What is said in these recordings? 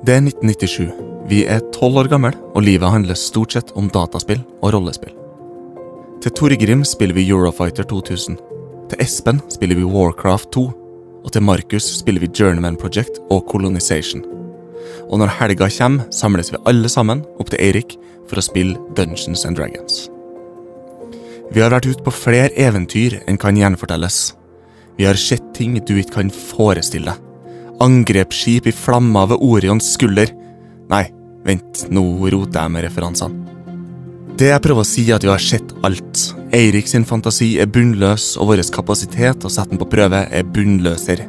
Det er 1997. Vi er tolv år gamle, og livet handler stort sett om dataspill og rollespill. Til Torgrim spiller vi Eurofighter 2000. Til Espen spiller vi Warcraft 2. Og til Markus spiller vi Journeyman Project og Colonization. Og når helga kommer, samles vi alle sammen opp til Eirik for å spille Dungeons and Dragons. Vi har vært ute på flere eventyr enn kan gjenfortelles. Vi har sett ting du ikke kan forestille deg. Angrepsskip i flammer ved Orions skulder. Nei, vent, nå roter jeg med referansene. Det jeg prøver å si, er at vi har sett alt. Eirik sin fantasi er bunnløs, og vår kapasitet å sette den på prøve er bunnløsere.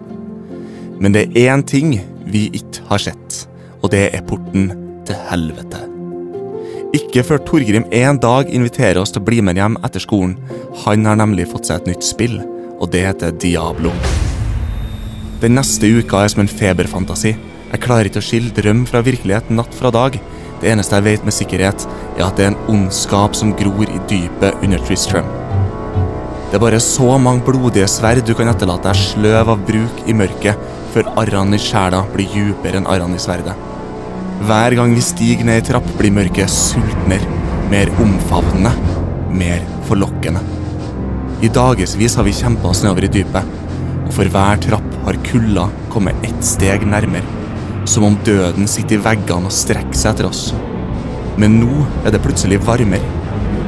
Men det er én ting vi ikke har sett, og det er porten til helvete. Ikke før Torgrim en dag inviterer oss til å bli med hjem etter skolen. Han har nemlig fått seg et nytt spill, og det heter Diablo. Den neste uka er som en feberfantasi. Jeg klarer ikke å skille drøm fra virkelighet natt fra dag. Det eneste jeg vet med sikkerhet, er at det er en ondskap som gror i dypet under Tristram. Det er bare så mange blodige sverd du kan etterlate deg sløv av bruk i mørket, før arrene i sjela blir djupere enn arrene i sverdet. Hver gang vi stiger ned i trapp, blir mørket sultnere, mer omfavnende, mer forlokkende. I dagevis har vi kjempa oss nedover i dypet, for hver trapp har kulda kommet ett steg nærmere. Som om døden sitter i veggene og strekker seg etter oss. Men nå er det plutselig varmere.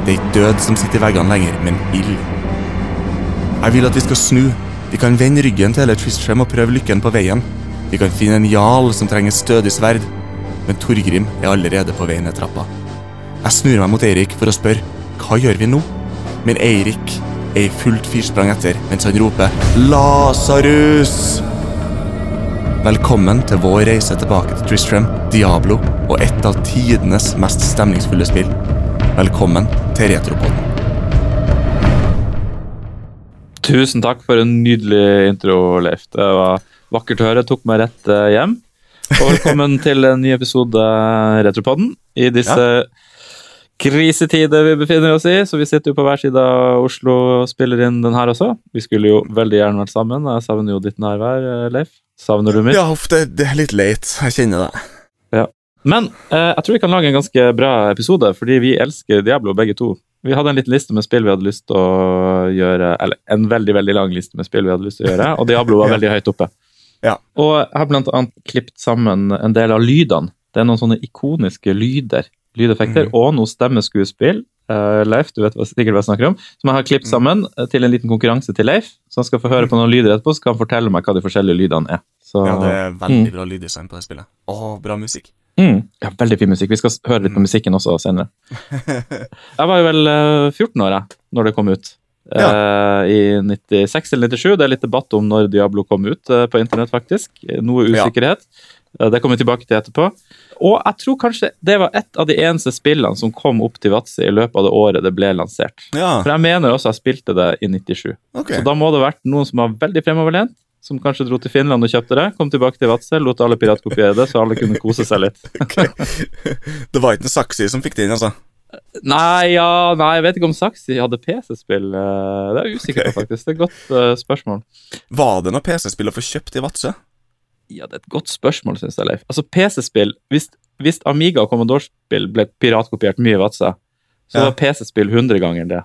Det er ikke død som sitter i veggene lenger, men ild. Jeg vil at vi skal snu. Vi kan vende ryggen til hele Tristram og prøve lykken på veien. Vi kan finne en jarl som trenger stødig sverd. Men Torgrim er allerede på vei ned trappa. Jeg snur meg mot Eirik for å spørre hva gjør vi nå? Men Eirik er i fullt firsprang etter mens han roper 'Lasarus'! Velkommen til vår reise tilbake til Tristram, Diablo og et av tidenes mest stemningsfulle spill. Velkommen til Retropoden. Tusen takk for en nydelig intro, Leif. Det var vakkert å høre. Jeg Tok meg rett eh, hjem. Og velkommen til en ny episode Retropodden. I disse krisetider vi befinner oss i, så vi sitter jo på hver side av Oslo og spiller inn den her også. Vi skulle jo veldig gjerne vært sammen. Jeg savner jo ditt nærvær, eh, Leif. Savner du mitt? Ja, det, det er litt leit. Jeg kjenner det. Men eh, jeg tror vi kan lage en ganske bra episode, fordi vi elsker Diablo begge to. Vi hadde en liten liste med spill vi hadde lyst til å gjøre, eller en veldig veldig lang liste med spill vi hadde lyst til å gjøre, og Diablo var Ja. veldig høyt oppe. Ja. Og jeg har blant annet klippet sammen en del av lydene. Det er noen sånne ikoniske lyder, lydeffekter, mm. og noe stemmeskuespill. Uh, Leif, du vet sikkert hva jeg snakker om. Som jeg har klippet Mhm. sammen eh, til en liten konkurranse til Leif. Så han skal få høre på noen lyder etterpå, så kan han fortelle meg hva de forskjellige lydene er. Så, Ja, det er veldig Mm. bra lyddesign på det spillet. Å, bra musikk. Mm, ja, veldig fin musikk. Vi skal høre litt på Mm. musikken også senere. Jeg var jo vel eh, 14 år jeg, når det kom ut. Eh, I 96 eller 97. Det er litt debatt om når Diablo kom ut uh, på internett, faktisk. Noe Ja. usikkerhet. Eh, det kommer vi tilbake til etterpå. Og jeg tror kanskje det var et av de eneste spillene som kom opp til Vadsø i løpet av det året det ble lansert. Ja, For jeg mener også jeg spilte det i 97. Okay. Så da må det ha vært noen som var veldig fremoverlent. Som kanskje dro til Finland og kjøpte det. Kom tilbake til Vadsø, lot alle piratkopiere det, så alle kunne kose seg litt. Det var ikke en Saksi som fikk det inn, altså. Nei, ja, nei, jeg vet ikke om Saksi hadde PC-spill. eh, Det er jeg usikker på, faktisk. Det er et godt uh, spørsmål. Var det noe PC-spill å få kjøpt i Vadsø? Ja, det er et godt spørsmål, syns jeg, Leif. Altså, PC-spill hvis, hvis Amiga og Commodore-spill ble piratkopiert mye i Vadsø, så Ja. var PC-spill 100 ganger det.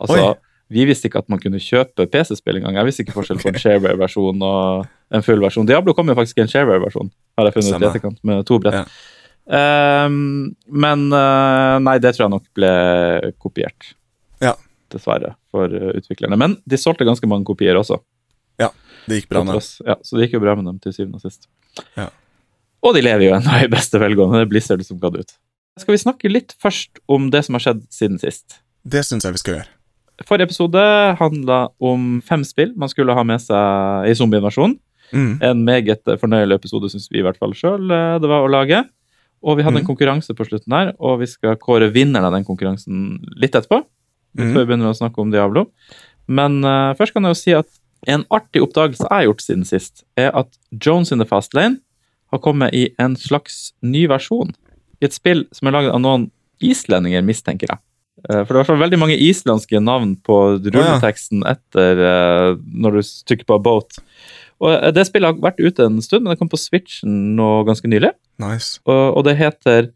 Altså, Oi. vi visste ikke at man kunne kjøpe PC-spill engang. Jeg visste ikke forskjell på en shareware-versjon og en full versjon. Diablo kom jo faktisk i en shareware-versjon, har jeg funnet ut i etterkant, med to brett. Ja. Um, men uh, nei, det tror jeg nok ble kopiert. Ja. Dessverre, for eh, utviklerne. Men de solgte ganske mange kopier også. Det gikk bra med dem. Ja, så det gikk jo bra med dem til syvende og sist. Ja. Og de lever jo ennå i beste velgående. Det er Blizzard som ga det ut. Skal vi snakke litt først om det som har skjedd siden sist? Det syns jeg vi skal gjøre. Forrige episode handla om fem spill man skulle ha med seg i zombieinvasjonen. Mm. En meget fornøyelig episode, syns vi i hvert fall sjøl det var å lage. Og vi hadde en Mhm. konkurranse på slutten her, og vi skal kåre vinneren av den konkurransen litt etterpå. Mm. Før vi begynner å snakke om Diablo. Men uh, først kan jeg jo si at en artig oppdagelse jeg har gjort siden sist, er at Jones in the Fast Lane har kommet i en slags ny versjon. I et spill som er laget av noen islendinger, mistenker jeg. Eh, For det er i hvert fall veldig mange islandske navn på rulleteksten etter eh, når du trykker på 'about'. Og eh, Det spillet har vært ute en stund, men det kom på Switchen nå ganske nylig. Nice. Og, og det heter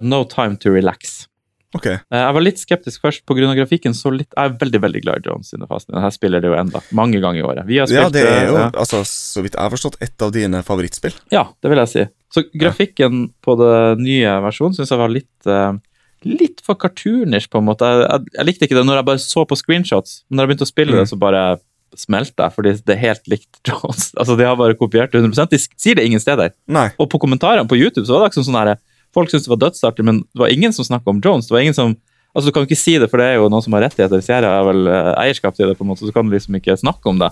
No Time to Relax. Ok. Eh, Jeg var litt skeptisk først pga. grafikken. så litt, Jeg er veldig veldig glad i Jones sine fasene. Her spiller det jo enda, mange ganger i året. Vi har Ja, det er jo, eh, ja. altså, så vidt jeg har forstått, et av dine favorittspill. Ja, det vil jeg si. Så grafikken på den nye versjonen syns jeg var litt eh, Litt for cartoonish, på en måte. Jeg, jeg, jeg likte ikke det når jeg bare så på screenshots. Men når jeg begynte å spille Mm. det, så bare smelte jeg, fordi det er helt likt Jones. Altså, De har bare kopiert det 100 De sier det ingen steder. Nei. Og på kommentarene på YouTube så var det ikke sånn her Folk syntes det var dødsartig, men det var ingen som snakka om Jones. Det var ingen som Altså, Du kan jo ikke si det, for det er jo noen som har rettigheter. Sierra har vel eh, eierskap til det, på en måte, så du kan liksom ikke snakke om det.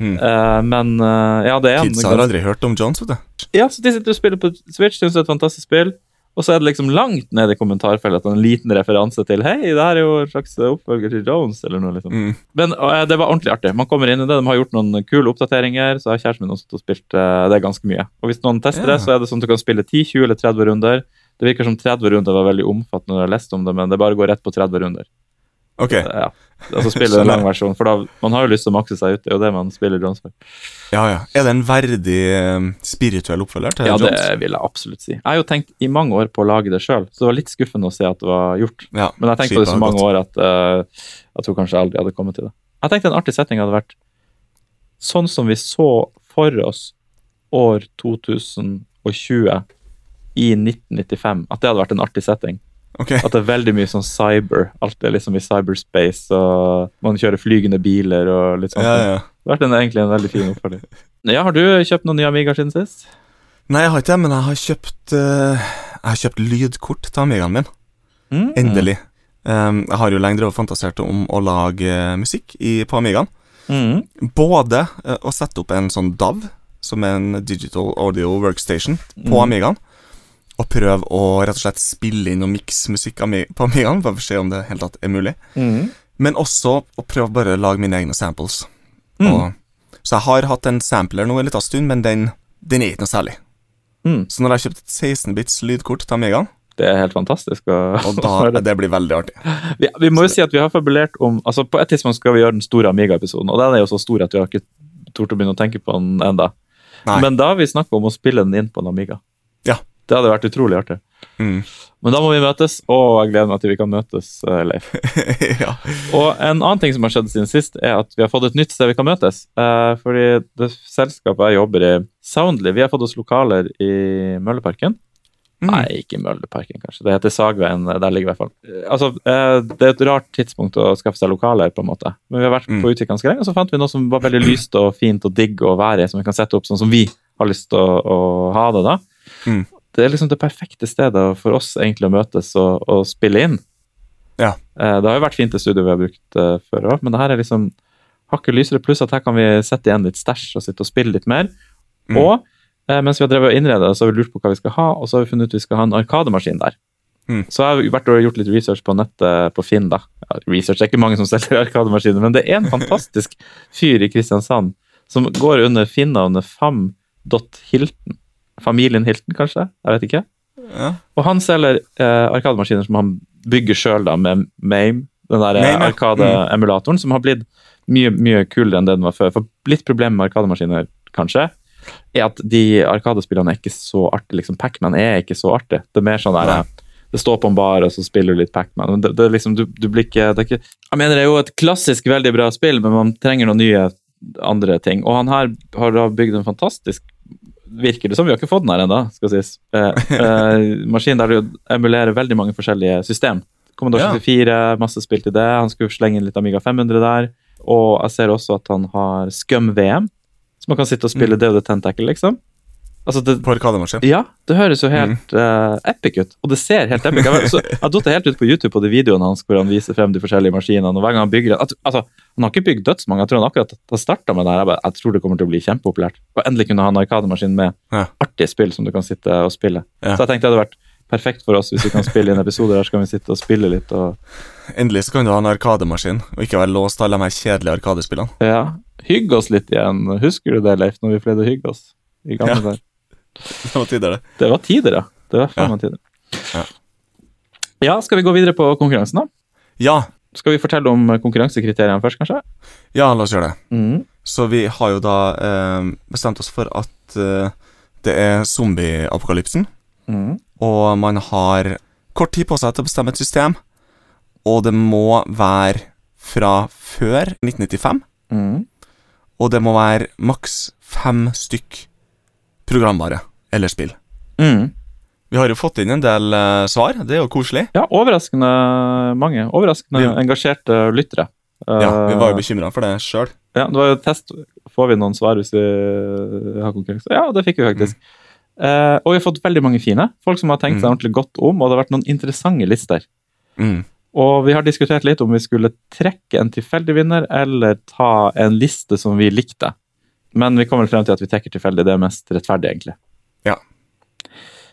Mm. Uh, men uh, ja, det er Kids har aldri hørt om Jones, vet du. ja, så de sitter og spiller på Switch, syns det er et fantastisk spill. Og så er det liksom langt nede i kommentarfeltet en liten referanse til Hei, det her er jo en slags oppfølger til Jones, eller noe liksom. Mm. Men uh, det var ordentlig artig. Man kommer inn i det, de har gjort noen kule oppdateringer, så har kjæresten min også spilt det er ganske mye. Og hvis noen tester yeah. det, så er det sånn at du kan spille 10, 20 eller 30 runder. Det virker som 30 runder var veldig omfattende når jeg leste om det, men det bare går rett på 30 runder. Ok. Ja. Altså spille en lang versjon, for da, man har jo lyst til å makse seg ut, det er jo det man spiller Jones for. Ja, ja. Er det en verdig eh, spirituell oppfølger til Ja, det vil jeg absolutt si. Jeg har jo tenkt i mange år på å lage det sjøl, så det var litt skuffende å se at det var gjort. Ja, Men jeg tenkte på det så mange år at uh, jeg tror kanskje jeg aldri hadde kommet til det. Jeg tenkte en artig setting hadde vært sånn som vi så for oss år 2020 i 1995. At det hadde vært en artig setting. Okay. At det er veldig mye sånn cyber. Alt er liksom i cyberspace, og man kjører flygende biler og litt sånt. Ja, ja. Det har vært en, egentlig en veldig fin oppfølging. Ja, har du kjøpt noen nye Amiga siden sist? Nei, jeg har ikke det, men jeg har kjøpt uh, Jeg har kjøpt lydkort til Amigaen min. Mm. Endelig. Um, jeg har jo lenge drevet og fantasert om å lage eh, musikk i, på Amigaen. Mm. Både uh, å sette opp en sånn DAV, som er en Digital Audio Workstation, på Mm. Amigaen. Og prøve å rett og slett spille inn og mikse musikk på Amigaen, bare for å se om det helt tatt er mulig. Mm. Men også å prøve bare å lage mine egne samples. Mm. Og, så jeg har hatt en sampler nå en liten stund, men den, den er ikke noe særlig. Mm. Så når jeg har kjøpt et 16-bits lydkort til Amigaen, Det er helt fantastisk. Og, og da, det blir veldig artig. vi, vi må jo si at vi har fabulert om altså På et tidspunkt skal vi gjøre den store Amiga-episoden, og den er jo så stor at vi har ikke tort å begynne å tenke på den enda. Nei. Men da har vi snakka om å spille den inn på en Amiga. Det hadde vært utrolig artig. Mm. Men da må vi møtes, og jeg gleder meg til vi kan møtes, eh, Leif. ja. Og en annen ting som har skjedd siden sist, er at vi har fått et nytt sted vi kan møtes. Eh, fordi det selskapet jeg jobber i, Soundly, vi har fått oss lokaler i Mølleparken. Mm. Nei, ikke Mølleparken, kanskje. Det heter Sagveien. Der ligger i hvert fall. Eh, Altså, eh, Det er et rart tidspunkt å skaffe seg lokaler, på en måte. Men vi har vært Mm. på utkikk ganske lenge, og så fant vi noe som var veldig lyst og fint og digg å være i, som vi kan sette opp sånn som vi har lyst til å, å ha det, da. Mm. Det er liksom det perfekte stedet for oss egentlig å møtes og, og spille inn. Ja. Eh, Det har jo vært fint det studioet vi har brukt eh, før òg, men det her er liksom hakket lysere. Pluss at her kan vi sette igjen litt stæsj og sitte og spille litt mer. Mm. Og eh, mens vi har drevet og innreda, så har vi lurt på hva vi skal ha, og så har vi funnet ut vi skal ha en arkademaskin der. Mm. Så jeg har vært og gjort litt research på nettet på Finn. da. Ja, research det er ikke mange som selger arkademaskiner, men det er en fantastisk fyr i Kristiansand som går under finnavnet fam.hilton. Familien Hilton, kanskje? Jeg vet ikke. ja. Og han selger eh, arkademaskiner som han bygger sjøl med Mame, den der ja. Arkade-emulatoren, som har blitt mye mye kulere enn det den var før. For litt problem med arkademaskiner, kanskje, er at de arkadespillene er ikke så artige. Liksom, Pacman er ikke så artig. Det er mer sånn der Nei. Det står på en bar, og så spiller du litt Pacman. Det, det er liksom, du, du blir ikke, det er ikke Jeg mener, det er jo et klassisk veldig bra spill, men man trenger noen nye andre ting. Og han her har da bygd en fantastisk virker det som. Vi har ikke fått den her ennå, skal sies. Eh, eh, maskin der du emulerer veldig mange forskjellige system. Commodore Ja. 64, masse spill til det. Han skulle slenge inn litt Amiga 500 der. Og jeg ser også at han har Scum VM, så man kan sitte og spille Mm. det Tentacle, liksom. Altså det, På Arkademaskin. ja, det høres jo helt eh, epic ut, og det ser helt epic ut. Jeg, har datt helt ut på YouTube på de videoene hans hvor han viser frem de forskjellige maskinene. og hver gang Han bygger at, altså, han har ikke bygd dødsmange, jeg tror han akkurat har starta med det her. Jeg, bare, jeg tror det kommer til å bli kjempepopulært. Og endelig kunne ha en arkademaskin med Ja. artige spill som du kan sitte og spille. Ja. Så jeg tenkte det hadde vært perfekt for oss hvis vi kan spille inn episoder der, så kan vi sitte og spille litt. og Endelig så kan du ha en arkademaskin, og ikke være låst til alle de her kjedelige arkadespillene. ja, Hygge oss litt igjen. Husker du det, Leif, når vi pleide å hygge oss? I gamle Ja. Det var tider, det. Det var tider, ja. Det var faen meg tider. Ja. ja, skal vi gå videre på konkurransen, da? Ja, Skal vi fortelle om konkurransekriteriene først, kanskje? ja, la oss gjøre det. Mm. Så vi har jo da eh, bestemt oss for at eh, det er zombieapokalypsen, Mm. og man har kort tid på seg til å bestemme et system, og det må være fra før 1995, Mm. og det må være maks fem stykk programvare eller spill. Mm. Vi har jo fått inn en del uh, svar, det er jo koselig. Ja, overraskende mange. Overraskende Vi- engasjerte lyttere. Ja, Vi var jo Eh, bekymra for det sjøl. ja, det var jo test. Får vi noen svar hvis vi har konkurranse? Ja, det fikk vi faktisk. Eh, og vi har fått veldig mange fine. Folk som har tenkt seg Mm. ordentlig godt om, og det har vært noen interessante lister. Mm. Og vi har diskutert litt om vi skulle trekke en tilfeldig vinner, eller ta en liste som vi likte. Men vi kommer frem til at vi trekker tilfeldig. Det er mest rettferdig, egentlig. Ja.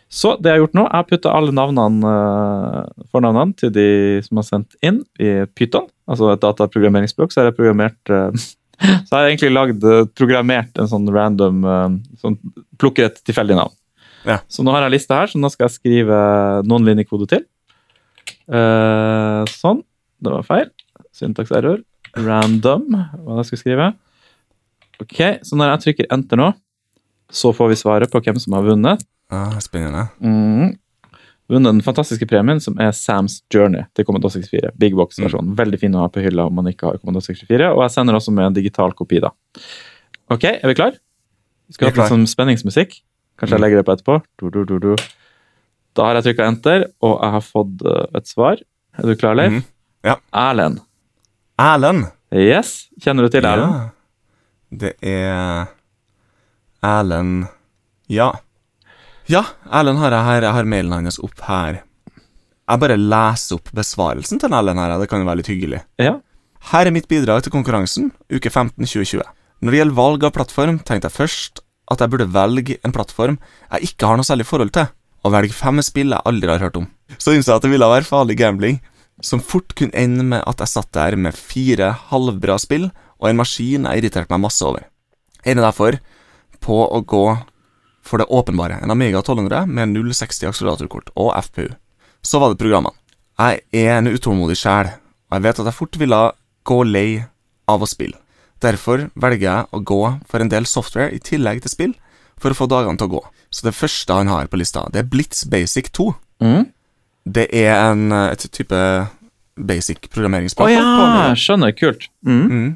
Så det jeg har gjort nå, jeg har putta alle navnene, eh, fornavnene til de som har sendt inn, i Python, altså et dataprogrammeringsspråk. Så har jeg programmert eh, Så har jeg egentlig lagd, eh, programmert en sånn random eh, sånn, Plukker et tilfeldig navn. Ja. Så nå har jeg lista her, så nå skal jeg skrive noen linjekode til. Sånn. Det var feil. Syntakserror. Random, hva jeg skal skrive. Ok, så når jeg trykker enter nå, så får vi svaret på hvem som har vunnet. Ah, spennende. Mm. Vunnet den fantastiske premien som er Sam's Journey til Commodore 64. Big box-versjon. Veldig fin å ha på hylla om man ikke har Commodore 64. Og jeg sender også med en digital kopi, da. Ok, er vi klar? Vi skal ha litt sånn spenningsmusikk. Kanskje jeg Mm. legger det på etterpå. Du, du, du, du. Da har jeg trykka enter, og jeg har fått eh, et svar. Er du klar, Leif? Mm. Ja. Erlend. Erlend. Yes. Kjenner du til Erlend? Ja. Det er Erlend Ja. Ja, Erlend har jeg her. Jeg har mailen hans opp her. Jeg bare leser opp besvarelsen til Erlend her. Det kan jo være litt hyggelig. Ja. Her er mitt bidrag til konkurransen, uke 15 2020. Når det gjelder valg av plattform, tenkte jeg først at jeg burde velge en plattform jeg ikke har noe særlig forhold til, og velge fem spill jeg aldri har hørt om. Så innså jeg at det ville være farlig gambling, som fort kunne ende med at jeg satt der med fire halvbra spill og en maskin jeg irriterte meg masse over. Jeg ender derfor på å gå for det åpenbare, en Amiga 1200 med 060 akseleratorkort og FPU. Så var det programmene. Jeg er en utålmodig sjel, og jeg vet at jeg fort ville gå lei av å spille. Derfor velger jeg å gå for en del software i tillegg til spill, for å få dagene til å gå. Så det første han har på lista, det er Blitz Basic 2. Mm. Det er en, et type basic Å oh, ja, skjønner. Kult. Mm. Mm.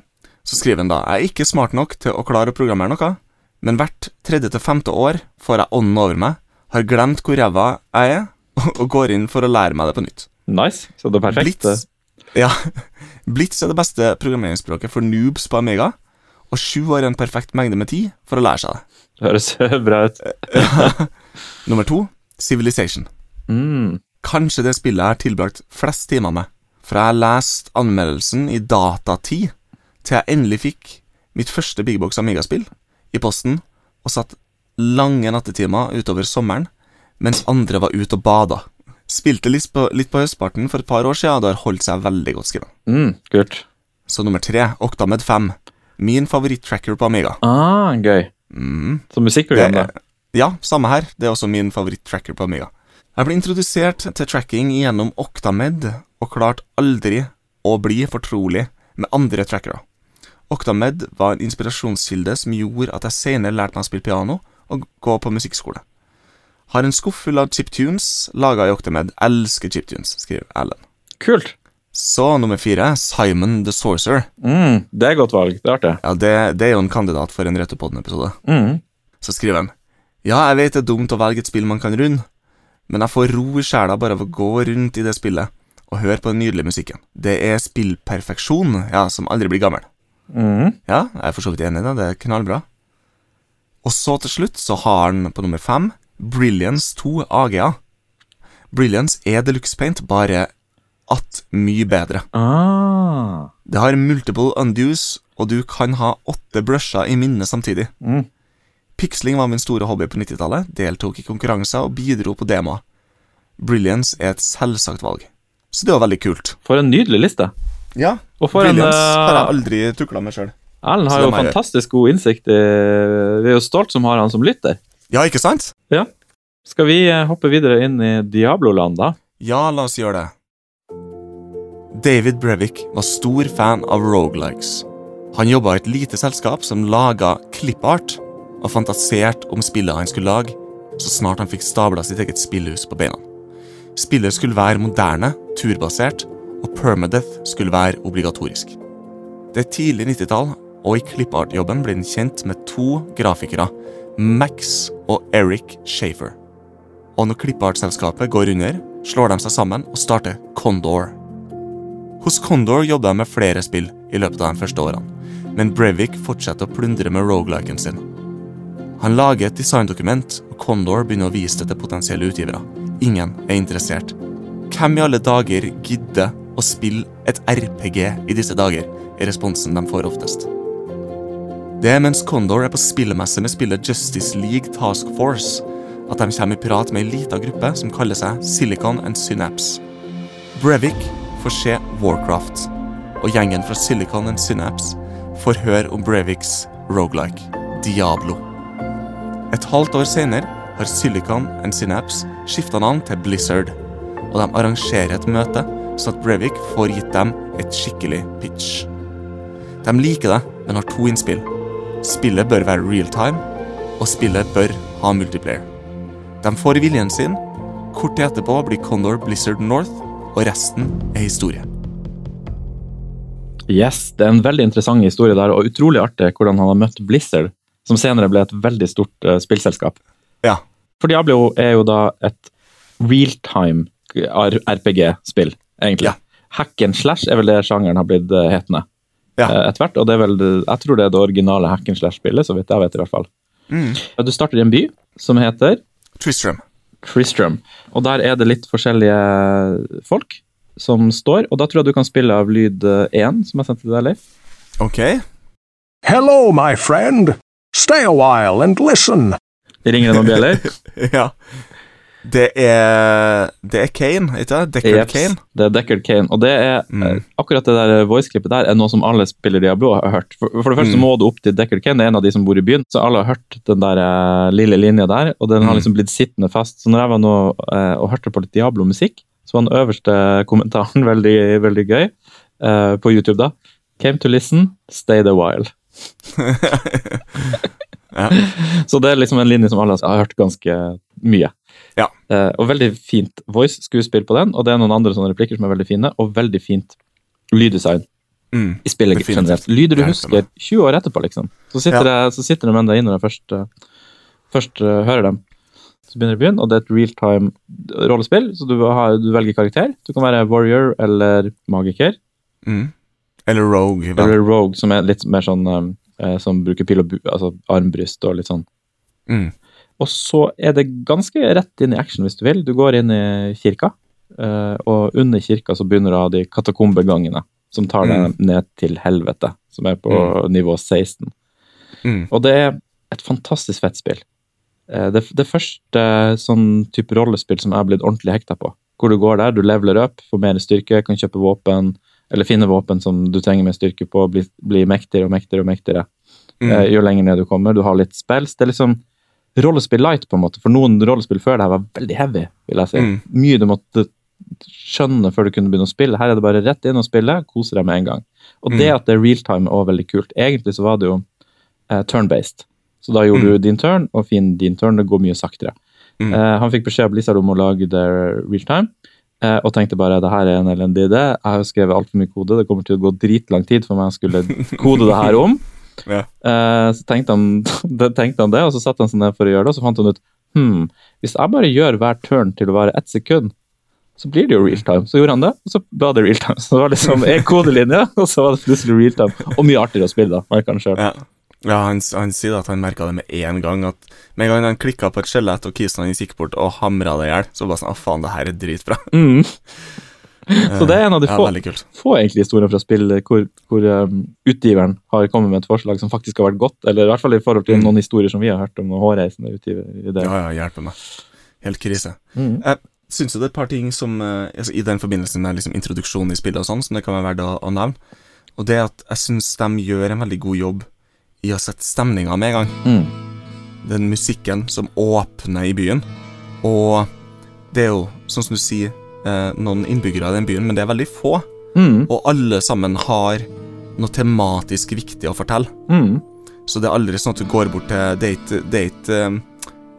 Så skriver han da Jeg er ikke smart nok til å klare å programmere noe, men hvert tredje til femte år får jeg ånden over meg, har glemt hvor ræva jeg er, og går inn for å lære meg det på nytt. Nice. Så det er perfekt. Blitz, ja, Blitz er det beste programmeringsspråket for noobs på Amiga, og sju år er en perfekt mengde med tid for å lære seg det. Det høres bra ut. Nummer to Civilization. Mm. Kanskje det spillet jeg har tilbrakt flest timer med. For jeg har lest anmeldelsen i datatid til jeg endelig fikk mitt første Big Box Amiga-spill i posten, og satt lange nattetimer utover sommeren mens andre var ute og bada. Spilte litt på, litt på høstparten for et par år siden, og det har holdt seg veldig godt skrevet. Mm, kult. Så nummer tre, Octamed 5. Min favoritt-tracker på Amiga. Ah, gøy. Mm. Så musikkprogram, da. Ja, samme her. Det er også min favoritt-tracker på Amiga. Jeg ble introdusert til tracking gjennom Octamed, og klarte aldri å bli fortrolig med andre trackere. Octamed var en inspirasjonskilde som gjorde at jeg senere lærte meg å spille piano og gå på musikkskole. Har en skuff full av chiptunes laga i Octamed. Elsker chiptunes, skriver Alan. Kult. Så nummer fire, Simon the Sorcerer. Mm, det er godt valg. Det er artig. Ja, det, det er jo en kandidat for en Retropodden-episode. Mm. Så skriver han Ja, jeg vet det er dumt å velge et spill man kan runde, men jeg får ro i sjela bare av å gå rundt i det spillet og høre på den nydelige musikken. Det er spillperfeksjon, ja, som aldri blir gammel. Mm. Ja, jeg er for så vidt enig i det, det er knallbra. Og så til slutt så har han på nummer fem Brilliance 2 AGA. Brilliance er Deluxe Paint, bare at mye bedre. Ah. Det har multiple undues, og du kan ha åtte brusher i minnet samtidig. Mm. Piksling var min store hobby på 90-tallet, deltok i konkurranser og bidro på demoer. Brilliance er et selvsagt valg. Så det var veldig kult. For en nydelig liste. Ja, Williams en har jeg aldri tukla med sjøl. Erlend har jo er fantastisk god innsikt. i Vi er jo stolt som har han som lytter. Ja, ikke sant? Skal vi eh, hoppe videre inn i Diablo-land, da? Ja, la oss gjøre det. David Brevik var stor fan av rogelikes. Han jobba i et lite selskap som laga klippart, og fantaserte om spillet han skulle lage, så snart han fikk stabla sitt eget spillhus på beina. Spillet skulle være moderne, turbasert, og permadeath skulle være obligatorisk. Det er tidlig 90-tall, og i klippartjobben blir den kjent med to grafikere, Max og Eric Shafer. Og når clipart-selskapet går under, slår de seg sammen og starter Condor. Hos Condor jobber de med flere spill i løpet av de første årene, men Brevik fortsetter å plundre med rogeliken sin. Han lager et designdokument, og Condor begynner å vise det til potensielle utgivere. Ingen er interessert. Hvem i alle dager gidder å spille et RPG i disse dager, er responsen de får oftest. Det er mens Condor er på spillemesse med spillet Justice League Task Force, at de kommer i prat med ei lita gruppe som kaller seg Silicon and Synapse. Brevik får se Warcraft, og gjengen fra Silicon and Synapse får høre om Breviks rogelike, Diablo. Et halvt år senere har Silicon and Synapse skifta navn til Blizzard, og de arrangerer et møte så at Brevik får gitt dem et skikkelig pitch. De liker det, men har to innspill. Spillet bør være real time, og spillet bør ha multiplayer. De får viljen sin. Kort tid etterpå blir Condor Blizzard North, og resten er historie. Yes, det er en veldig interessant historie der, og utrolig artig hvordan han har møtt Blizzard, som senere ble et veldig stort uh, spillselskap. Ja. For Diablo er jo da et realtime RPG-spill, egentlig. Ja. Hack and slash er vel det sjangeren har blitt uh, hetende Ja. uh, etter hvert. Og det er vel, jeg tror det er det originale hack and slash-spillet, så vidt jeg vet i hvert fall. Mm. Du starter i en by som heter Tristram. Tristram. Og der er det litt forskjellige folk som står, og da tror jeg du kan spille av lyd 1, som jeg sendte til deg, Leif. Ok. Hello, my friend. Stay a while and listen. Det ringer det noen bjeller. ja. Det er Det er Kane, ikke det? Deckard Jeps, Kane. Det er Deckard Kane. Og det er Mm. akkurat det der voice-klippet der er noe som alle spiller Diablo har hørt. For, for det første Mm. må du opp til Deckard Kane, det er en av de som bor i byen. Så alle har hørt den der uh, lille linja der, og den har Mm. liksom blitt sittende fast. Så når jeg var nå uh, og hørte på litt Diablo-musikk, så var den øverste kommentaren veldig, veldig gøy uh, på YouTube da. Came to listen, stayed a while. Ja. Så det er liksom en linje som alle har hørt ganske mye. Ja. Eh, og veldig fint voice-skuespill på den, og det er noen andre sånne replikker som er veldig fine, og veldig fint lyddesign Mm. i spillet generelt. Lyder du husker 20 år etterpå, liksom. Så sitter, det, så sitter de med inne når jeg først, uh, først uh, hører dem. Så begynner det i byen, og det er et realtime rollespill, så du, har, du velger karakter. Du kan være warrior eller magiker, Mm. Eller Rogue. vel. eller rogue, som er litt mer sånn eh, som bruker pil og bu, altså armbryst og litt sånn. Mm. Og så er det ganske rett inn i action hvis du vil. Du går inn i kirka, eh, og under kirka så begynner ha de katakombegangene som tar deg ned til helvete, som er på nivå 16. Mm. Og det er et fantastisk fett spill. Eh, Det, det første sånn type rollespill som jeg har blitt ordentlig hekta på. Hvor du går der, du leveler opp, får mer styrke, kan kjøpe våpen, eller finne våpen som du trenger mer styrke på, bli, bli mektigere og mektigere og mektigere Mm. eh, jo lenger ned du kommer. Du har litt spels. Det er liksom rollespill light, på en måte. For noen rollespill før det her var veldig heavy, vil jeg si. Mm. Mye du måtte skjønne før du kunne begynne å spille. Her er det bare rett inn og spille, kose deg med en gang. Og det Mm. at det er realtime også veldig kult. Egentlig så var det jo eh, turn-based. Så da gjorde Mm. du din turn, og fin din turn. Det går mye saktere. Mm. Eh, han fikk beskjed av Blizzard om å lage det realtime, eh, og tenkte bare det her er en elendig idé. Jeg har jo skrevet altfor mye kode, det kommer til å gå dritlang tid for meg å skulle kode det her om. Ja. Eh, så tenkte han, tenkte han det, og så satte han seg ned for å gjøre det, og så fant han ut hmm, hvis jeg bare gjør hver turn til å være ett sekund, så blir det jo realtime. Så gjorde han det, og så ble det realtime. Så det var liksom en kodelinje, og så var det plutselig realtime. Og mye artigere å spille, da. merker han selv. Ja, ja han, han sier at han merka det med en gang. At Med en gang han klikka på et skjelett og kisen hans gikk bort og hamra det i hjel, så bare sånn Å, faen, det her er dritbra. Mm. Så det er en av de ja, få, Veldig få egentlig historier fra spill hvor, hvor um, utgiveren har kommet med et forslag som faktisk har vært godt, eller i hvert fall i forhold til Mm. noen historier som vi har hørt om noen hårreisende utgiverideer. Ja, ja, hjelper meg. Helt krise. Mm. Jeg syns jo det er et par ting som eh, altså, I den forbindelse med liksom, introduksjonen i spillet og sånn, som det kan være verdt å, å nevne. Og det at jeg syns de gjør en veldig god jobb i å sette stemninga med en gang. Mm. Den musikken som åpner i byen. Og det er jo, sånn som du sier, eh, noen innbyggere i den byen, men det er veldig få. Mm. Og alle sammen har noe tematisk viktig å fortelle. Mm. Så det er aldri sånn at du går bort til er ikke um,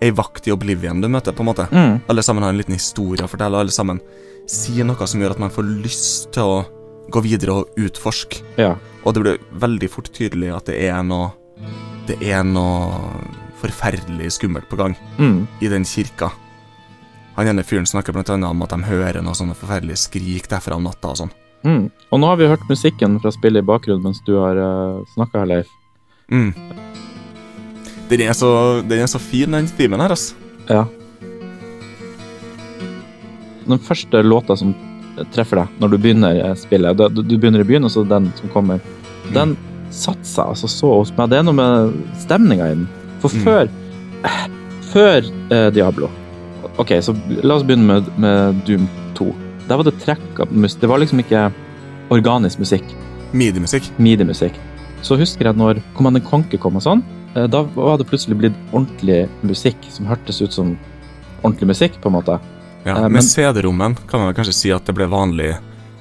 ei vakt i Oblivion du møter, på en måte. Mm. Alle sammen har en liten historie å fortelle, og alle sammen sier noe som gjør at man får lyst til å gå videre og utforske. Ja. Og det blir veldig fort tydelig at det er noe Det er noe forferdelig skummelt på gang Mm. i den kirka. Han ene fyren snakker blant annet om at de hører noe sånne forferdelige skrik derfra om natta og sånn. Mm. Og nå har vi hørt musikken fra spillet i bakgrunnen mens du har uh, snakka her, Leif. Mm. Den er så, den er så fin, den timen her, altså. Ja. Den første låta som treffer deg når du begynner eh, spillet, du, du begynner i byen, og så den som kommer, den satte seg altså så hos meg. Det er noe med stemninga i den. For Mm. før Før eh, Diablo Ok, så la oss begynne med, med Doom 2. Der var det trekk av musikk, Det var liksom ikke organisk musikk. Midi-musikk. Midi-musikk. Så husker jeg når Command Conquer kom og sånn, eh, da var det plutselig blitt ordentlig musikk som hørtes ut som ordentlig musikk, på en måte. Ja, Eh, med CD-rommen kan man kanskje si at det ble vanlig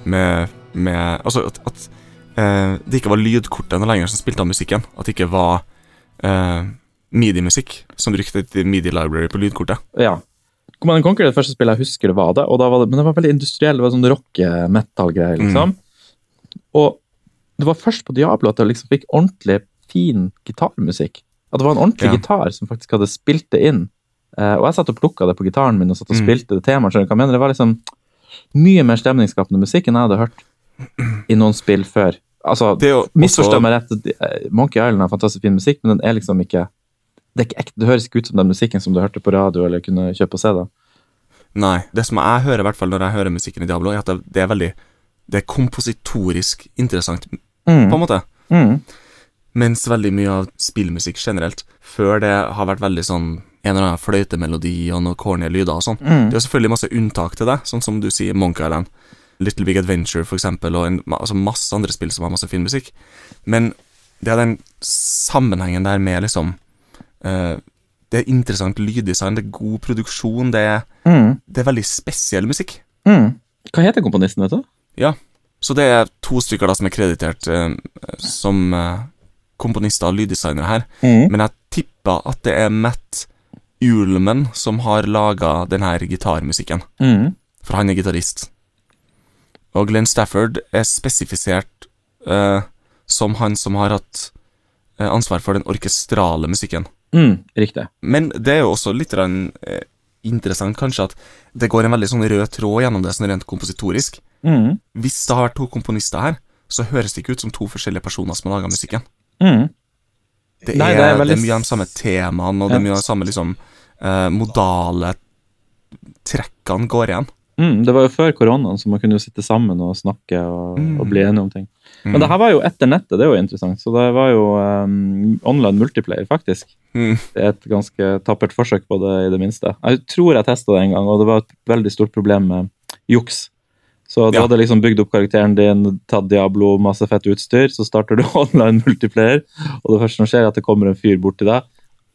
med, med Altså at, at eh, det ikke var lydkortene lenger som spilte av musikken. At det ikke var eh, midi-musikk som brukte et midi-library på lydkortet. Ja. Command Conquer er det første spillet jeg husker det var det, var det, men det var veldig industriell, det var sånn rock-metal-greier, liksom. Og det var først på Diablo at jeg liksom fikk ordentlig fin gitarmusikk. At det var en ordentlig Ja. gitar som faktisk hadde spilt det inn. Uh, og jeg satt og plukka det på gitaren min og satt og Mm. spilte det temaet. skjønner du hva jeg mener? Det var liksom mye mer stemningsskapende musikk enn jeg hadde hørt i noen spill før. Altså, Misforstå meg rett, eh, Monkey Island har fantastisk fin musikk, men den er liksom ikke Det ikke ekte, det høres ikke ut som den musikken som du hørte på radio eller kunne kjøpe og se. da. Nei. Det som jeg hører, i hvert fall når jeg hører musikken i Diablo, er at det, det er veldig Det er kompositorisk interessant, på en måte. Mm. Mens veldig mye av spillmusikk generelt, før det har vært veldig sånn en eller annen fløytemelodi og noen corny lyder og sånn. Mm. Det er jo selvfølgelig masse unntak til det, sånn som du sier Monkey Island, Little Big Adventure for eksempel, og en, altså masse andre spill som har masse fin musikk. Men det er den sammenhengen der med liksom eh, Det er interessant lyddesign, det er god produksjon, det er, Mm. det er veldig spesiell musikk. Mm. Hva heter komponisten, vet du? Ja, Så det er to stykker da som er kreditert uh, som uh, komponister og lyddesignere her. Mm. Men jeg tipper at det er Matt Ulman som har laga denne gitarmusikken. Mm. For han er gitarist. Og Glenn Stafford er spesifisert uh, som han som har hatt ansvar for den orkestrale musikken. Mm. Riktig. Men det er jo også litt eh, interessant kanskje at det går en veldig sånn rød tråd gjennom det sånn rent kompositorisk. Mm. Hvis det har vært to komponister her, så høres det ikke ut som to forskjellige personer som har laga musikken. Mm. Det er, Nei, det det er er, mye av de samme temaene, og det er mye av de samme liksom, eh, modale trekkene går igjen. Mm. Det var jo før koronaen, så man kunne jo sitte sammen og snakke og, Mm. og bli enige om ting. Mm. Men det her var jo etter nettet, det er jo interessant. Så det var jo um, online multiplayer, faktisk. Mm. Det er et ganske tappert forsøk på det, i det minste. Jeg tror jeg testa det en gang, og det var et veldig stort problem med juks. Så du Ja. hadde liksom bygd opp karakteren din, tatt Diablo, masse fett utstyr, så starter du online multiplayer, og det første som skjer, er at det kommer en fyr bort til deg,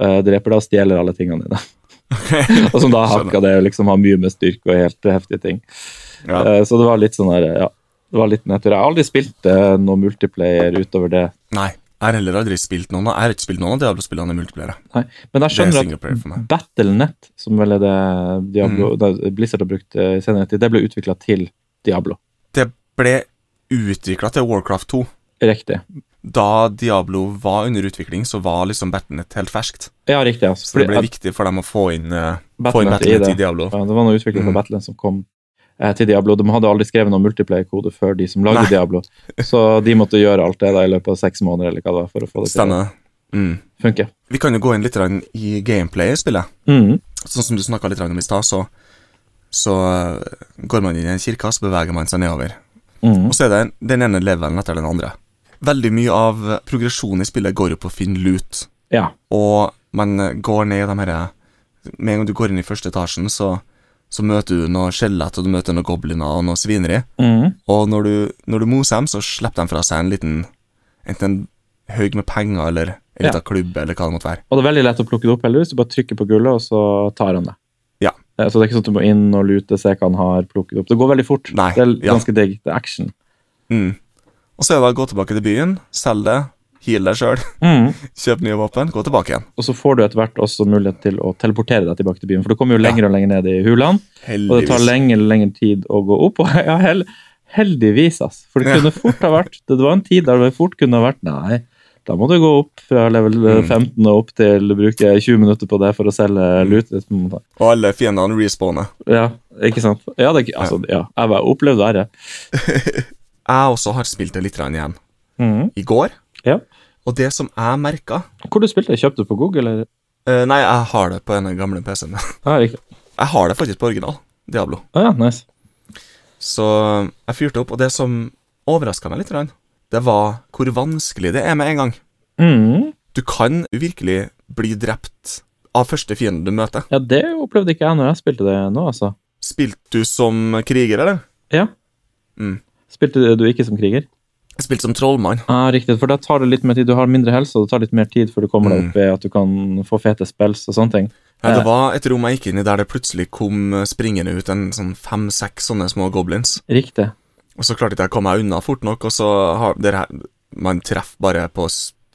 uh, dreper deg og stjeler alle tingene dine. og som da hakka det og liksom har mye med styrke og helt heftige ting. Ja. Uh, Så det var litt sånn der, ja. Det var litt nedtur. Jeg har aldri spilt eh, noe multiplayer utover det. Nei, jeg har heller aldri spilt noen av Jeg har ikke spilt noen av Diablo-spillene i multiplayer. Nei. Men jeg er skjønner at. Battlenet, som vel er det Diablo, Mm. Blizzard har brukt eh, i senere tid, det ble utvikla til Diablo. Det ble utvikla til Warcraft 2. Riktig. Da Diablo var under utvikling, så var liksom Battlenet helt ferskt. Ja, riktig. Altså. Så det ble at viktig for dem å få inn, eh, få inn Battlenet i i Diablo. Ja, det var noe utvikling på Mm. Battlenet som kom eh, til Diablo. De hadde aldri skrevet noen multiplayer-kode før de som lagde Nei. Diablo. Så de måtte gjøre alt det da i løpet av seks måneder eller hva det var, for å få det til Stemmer. Mm. funke. Vi kan jo gå inn litt i gameplay i spillet. Mm. Sånn som du snakka litt om i stad, så, så eh, går man inn i en kirke, så beveger man seg nedover. Mm. Og så er det den ene levelen etter den andre. Veldig mye av progresjonen i spillet går jo på å finne loot. Ja. Og man eh, går ned i de her Med en gang du går inn i første etasjen, så, så møter du noen skjelett, og du møter noen gobliner og noe svineri. Mm. Og når du, når du moser dem, så slipper de fra seg en liten Enten en haug med penger eller en Ja. liten klubb, eller hva det måtte være. Og det er veldig lett å plukke det opp, hvis Du bare trykker på gullet, og så tar han det. Ja. Eh, Så det er ikke sånn at du må inn og lute, se hva han har, plukket opp. Det går veldig fort. Nei, det er ja. ganske digg. Det er action. Mm. Og så er det å gå tilbake til byen, selge det, heal deg sjøl, Mm. kjøp nye våpen, gå tilbake igjen. Og så får du etter hvert også mulighet til å teleportere deg tilbake til byen, for du kommer jo lenger og lenger ned i hulene. Og det tar lengre og lengre tid å gå opp. Og ja, hel, heldigvis, ass. For det Ja. kunne fort ha vært Det var en tid der det fort kunne ha vært Nei, da må du gå opp fra level Mm. 15 og opp til bruke 20 minutter på det for å selge Mm. lut. Og alle fiendene respawner. Ja, ikke sant? Ja, det, altså, ja jeg har opplevd verre. Jeg også har spilt det litt igjen. Mm. I går. Ja. Og det som jeg merka Hvor du spilte Kjøpte du på Google, eller? Uh, Nei, jeg har det på den gamle PC-en. Riktig. Jeg har det faktisk på original. Diablo. Ah, ja, nice. Så jeg fyrte opp, og det som overraska meg litt, det var hvor vanskelig det er med en gang. Mm. Du kan virkelig bli drept av første fiende du møter. Ja, det opplevde ikke jeg når jeg spilte det nå, altså. Spilte du som kriger, eller? Ja. Mm. Spilte du ikke som kriger? Jeg spilte som trollmann. Ja, riktig, for da tar det litt mer tid. Du har mindre helse, og det tar litt mer tid før du kommer deg Mm. opp i at du kan få fete spels og sånne ting. Ja, det Eh. var et rom jeg gikk inn i der det plutselig kom springende ut en sånn fem-seks sånne små goblins. Riktig. Og så klarte ikke jeg å komme meg unna fort nok, og så har det her Man treffer bare på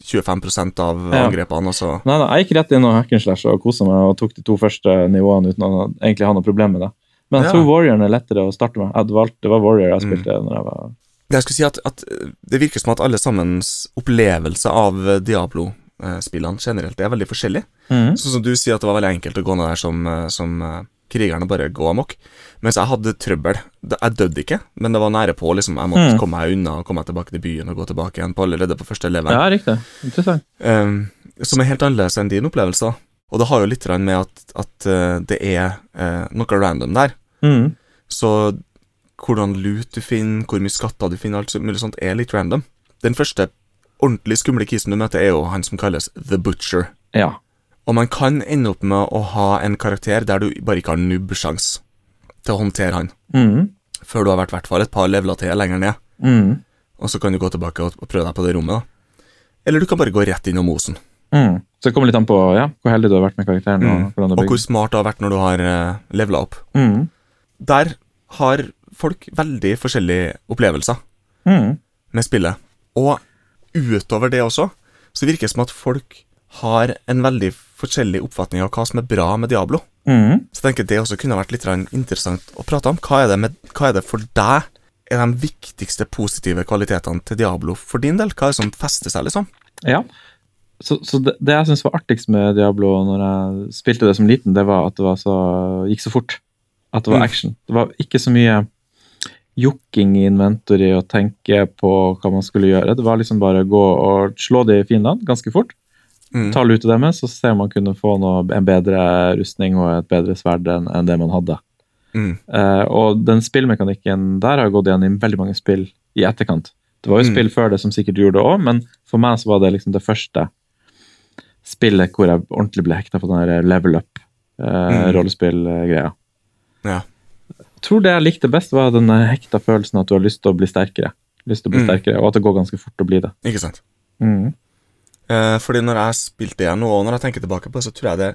25% av Ja. angrepene, og så Nei, da, jeg gikk rett inn og hack and slash og kosa meg og tok de to første nivåene uten å egentlig ha noe problem med det. Men jeg Ja. tror Warrior er lettere å starte med. Jeg hadde valgt, det var Warrior jeg Mm. spilte når jeg var Jeg skulle si at, at det virker som at alle sammens opplevelse av Diablo-spillene generelt er veldig forskjellig. Mm. Sånn som du sier at det var veldig enkelt å gå ned der som, eh, som eh, og bare gå amok. Mens jeg hadde trøbbel. Jeg døde ikke, men det var nære på. liksom Jeg måtte Mm. komme meg unna og komme meg tilbake til byen og gå tilbake igjen på allerede på første level. Ja, riktig. Interessant. Um, som er helt annerledes enn din opplevelse. Og det har jo litt med at, at eh, det er uh, noe random der. Mm. Så hvordan lut du finner, hvor mye skatter du finner, alt mulig sånt, er litt random. Den første ordentlig skumle kisen du møter, er jo han som kalles The Butcher. Ja. Og man kan ende opp med å ha en karakter der du bare ikke har nubbsjans til å håndtere han, Mhm. før du har vært i hvert fall et par leveler til lenger ned. Mhm. Og så kan du gå tilbake og, prøve deg på det rommet. da. Eller du kan bare gå rett inn og Mm. Mhm. Så det kommer litt an på ja, hvor heldig du har vært med karakteren. Mm. Og det Og hvor smart du har vært når du har uh, levela opp. Mhm. Der har folk veldig forskjellige opplevelser mm. med spillet. Og utover det også, så virker det som at folk har en veldig forskjellig oppfatning av hva som er bra med Diablo. Mm. Så jeg tenker det også kunne vært litt interessant å prate om. Hva er, det med, hva er det for deg er de viktigste positive kvalitetene til Diablo for din del? Hva er det som fester seg, liksom? Ja. Så, så det, det jeg syns var artigst med Diablo når jeg spilte det som liten, det var at det var så, gikk så fort. At det var Mm. action. Det var ikke så mye jokking i inventory og tenke på hva man skulle gjøre. Det var liksom bare gå og slå de fiendene ganske fort. Mm. Ta lutet deres, og se om man kunne få noe, en bedre rustning og et bedre sverd enn enn det man hadde. Mm. Uh, og den spillmekanikken der har gått igjen i veldig mange spill i etterkant. Det var jo Mm. spill før det som sikkert gjorde det òg, men for meg så var det liksom det første spillet hvor jeg ordentlig ble hekta på den level Mm. up-rollespillgreia. Ja. Tror det jeg likte best, var den hekta følelsen at du har lyst til å bli sterkere. Lyst til å bli Mm. sterkere, Og at det går ganske fort å bli det. Ikke sant? Mm. Eh, fordi når jeg spilte igjen nå, og når jeg tenker tilbake på det, så tror jeg det,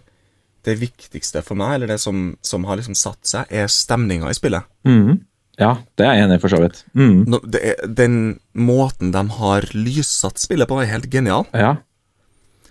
det viktigste for meg, eller det som, som har liksom satt seg, er stemninga i spillet. Mm. Ja, det er jeg enig i, for så vidt. Mm. Den måten de har lyssatt spillet på, er helt genial. Ja.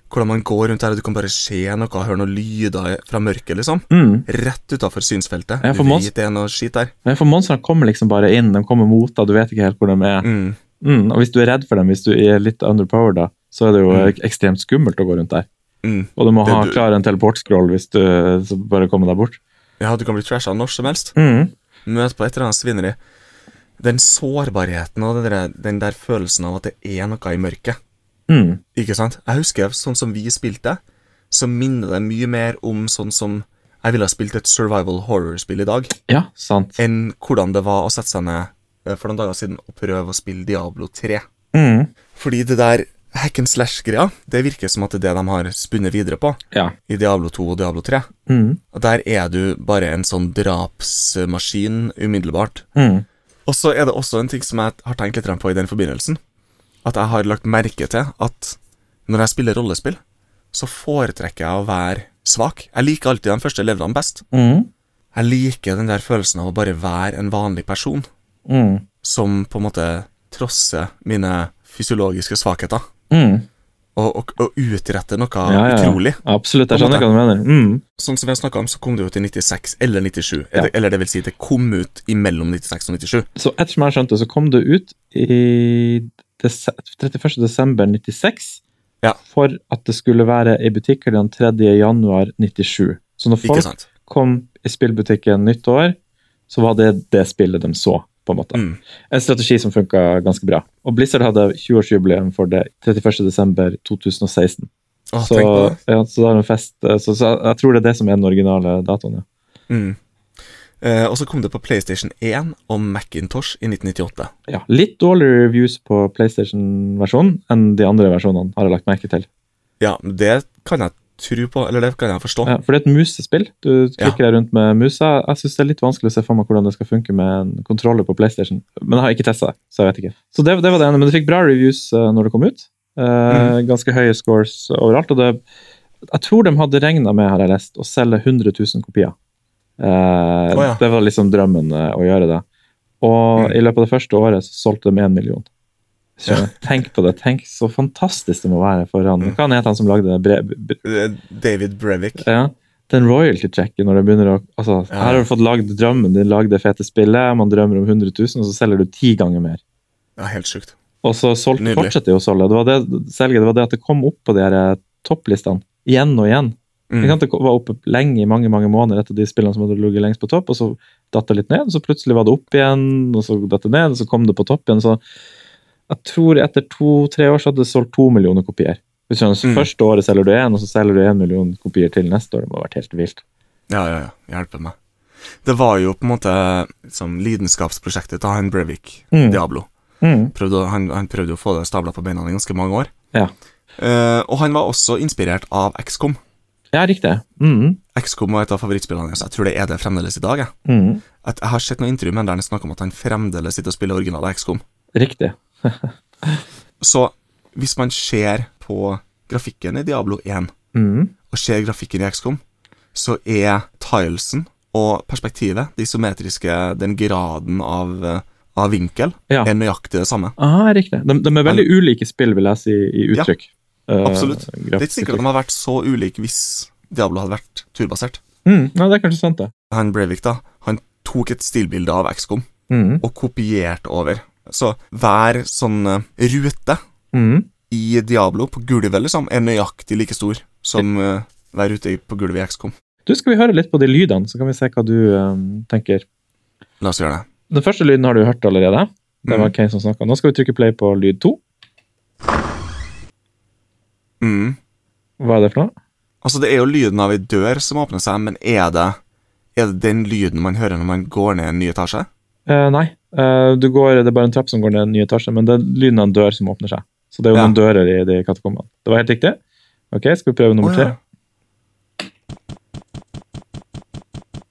Hvordan man går rundt her, og du kan bare se noe, høre noen lyder fra mørket, liksom. Mm. Rett utafor synsfeltet. Ja, du vet det er noe skit der. Men For monstrene kommer liksom bare inn, de kommer mot deg, du vet ikke helt hvor de er. Mm. Mm. Og hvis du er redd for dem, hvis du er litt underpowered, da, så er det jo Mm. ekstremt skummelt å gå rundt der. Mm. Og du må Det ha du- klar en teleportscroll hvis du så bare kommer deg bort. Ja, du kan bli trasha når som helst. Mm. Møte på et eller annet svineri. Den sårbarheten og den der, den der følelsen av at det er noe i mørket. Mm. Ikke sant? Jeg husker sånn som vi spilte, så minner det mye mer om sånn som jeg ville ha spilt et survival horror-spill i dag, Ja, sant. enn hvordan det var å sette seg ned eh, for noen dager siden og prøve å spille Diablo 3. Mm. Fordi det der hack and slash-greia, det virker som at det er det de har spunnet videre på Ja. i Diablo 2 og Diablo 3. Mm. Og der er du bare en sånn drapsmaskin umiddelbart. Mm. Og så er det også en ting som jeg har tenkt litt på i den forbindelsen. At jeg har lagt merke til at når jeg spiller rollespill, så foretrekker jeg å være svak. Jeg liker alltid de første levelene best. Mm. Jeg liker den der følelsen av å bare være en vanlig person Mm. som på en måte trosser mine fysiologiske svakheter Mm. og, og, og utrette noe Ja, ja, ja. utrolig. Absolutt, jeg skjønner hva du mener. Mm. Sånn som vi har snakket om, så kom det jo til 96 eller 97. Ja. Eller, eller det vil si, det kom ut imellom 96 og 97. Så ettersom jeg skjønte, så kom det ut i des 31. desember 96 Ja. for at det skulle være i butikkene 3. januar 97. Så når folk kom i spillbutikken nyttår, så var det det spillet de så, på en måte. Mm. En strategi som funka ganske bra. Og Blizzard hadde 20-årsjubileum for det 31.12.2016. Åh, Så, det. ja, så da er det en fest. Så, så jeg tror det er det som er den originale datoen. Ja. Mm. Eh, og så kom det på PlayStation 1 og Macintosh i 1998. Ja, litt dårligere reviews på PlayStation-versjonen enn de andre versjonene, har jeg lagt merke til. Ja, det kan jeg tro på, eller det kan jeg forstå. Ja, for det er et musespill. Du klikker deg rundt med musa. Jeg syns det er litt vanskelig å se for meg hvordan det skal funke med en kontroller på PlayStation. Men jeg har ikke testa det, så jeg vet ikke. Så det, det var det ene. Men det fikk bra reviews uh, når det kom ut. Eh, Ganske høye scores overalt. Og det, jeg tror de hadde regna med, har jeg lest, å selge 100 000 kopier. Eh, oh, ja. Det var liksom drømmen eh, å gjøre det. Og Mm. i løpet av det første året så solgte de én million. Så Ja. Tenk på det. Tenk så fantastisk det må være for han. Mm. Hva het han som lagde bre bre Eh, David Brevik. ja, den royalty-checken når det begynner å altså. Her har du fått lagd drømmen din, lagd det fete spillet, man drømmer om 100 000, og så selger du ti ganger mer. Ja, helt sjukt. Og så solgte, fortsatte de å selge. Det var det, selge, det var det at det kom opp på de eh, topplistene igjen og igjen. Mm. Det var oppe lenge, i mange mange måneder, etter de spillene som hadde ligget lengst på topp, og så datt det litt ned, og så plutselig var det opp igjen, og så datt det ned, og så kom det på topp igjen. Så jeg tror etter to-tre år så hadde det solgt to millioner kopier. Hvis du Mm. Første året selger du én, og så selger du én million kopier til neste år. Det må ha vært helt vilt. Ja, ja, ja. Hjelper meg. Det var jo på en måte som lidenskapsprosjektet til han Brevik, Mm. Diablo. Mm. Prøvde, han, han prøvde å få det stabla på beina i ganske mange år. Ja. Uh, og han var også inspirert av XCOM. Ja, riktig. Mm. XCOM var et av favorittspillene hans. Jeg tror det er det fremdeles i dag. Jeg, Mm. At jeg har sett noen intervju med ham der han snakker om at han fremdeles sitter og spiller originale XCOM. Riktig. Så hvis man ser på grafikken i Diablo 1 Mm. og ser grafikken i XCOM, så er tilesen og perspektivet, de isometriske, den graden av, av vinkel, Ja. er nøyaktig det samme. Aha, riktig. De, de er veldig ulike spill, vil jeg si, i uttrykk. Eh, absolutt. Det er ikke sikkert de hadde vært så ulike hvis Diablo hadde vært turbasert. Mm. Ja, det er kanskje sant, det. Han Breivik da, han tok et stilbilde av XCOM Mm. og kopierte over. Så hver sånn uh, rute Mm. i Diablo på gulvet liksom, er nøyaktig like stor som uh, hver rute på gulvet i XCOM. Du, Skal vi høre litt på de lydene, så kan vi se hva du eh, tenker. La oss gjøre det. Den første lyden har du hørt allerede. Det var Mm. Kane som snakka. Nå skal vi trykke play på lyd to. Mm. Hva er det for noe? Altså, det er jo lyden av ei dør som åpner seg, men er det, er det den lyden man hører når man går ned en ny etasje? Eh, nei. Eh, du går, det er bare en trapp som går ned en ny etasje, men det er lyden av en dør som åpner seg. Så det er jo Ja. noen dører i de katakombene. Det var helt riktig. Ok, Skal vi prøve nummer tre? ja.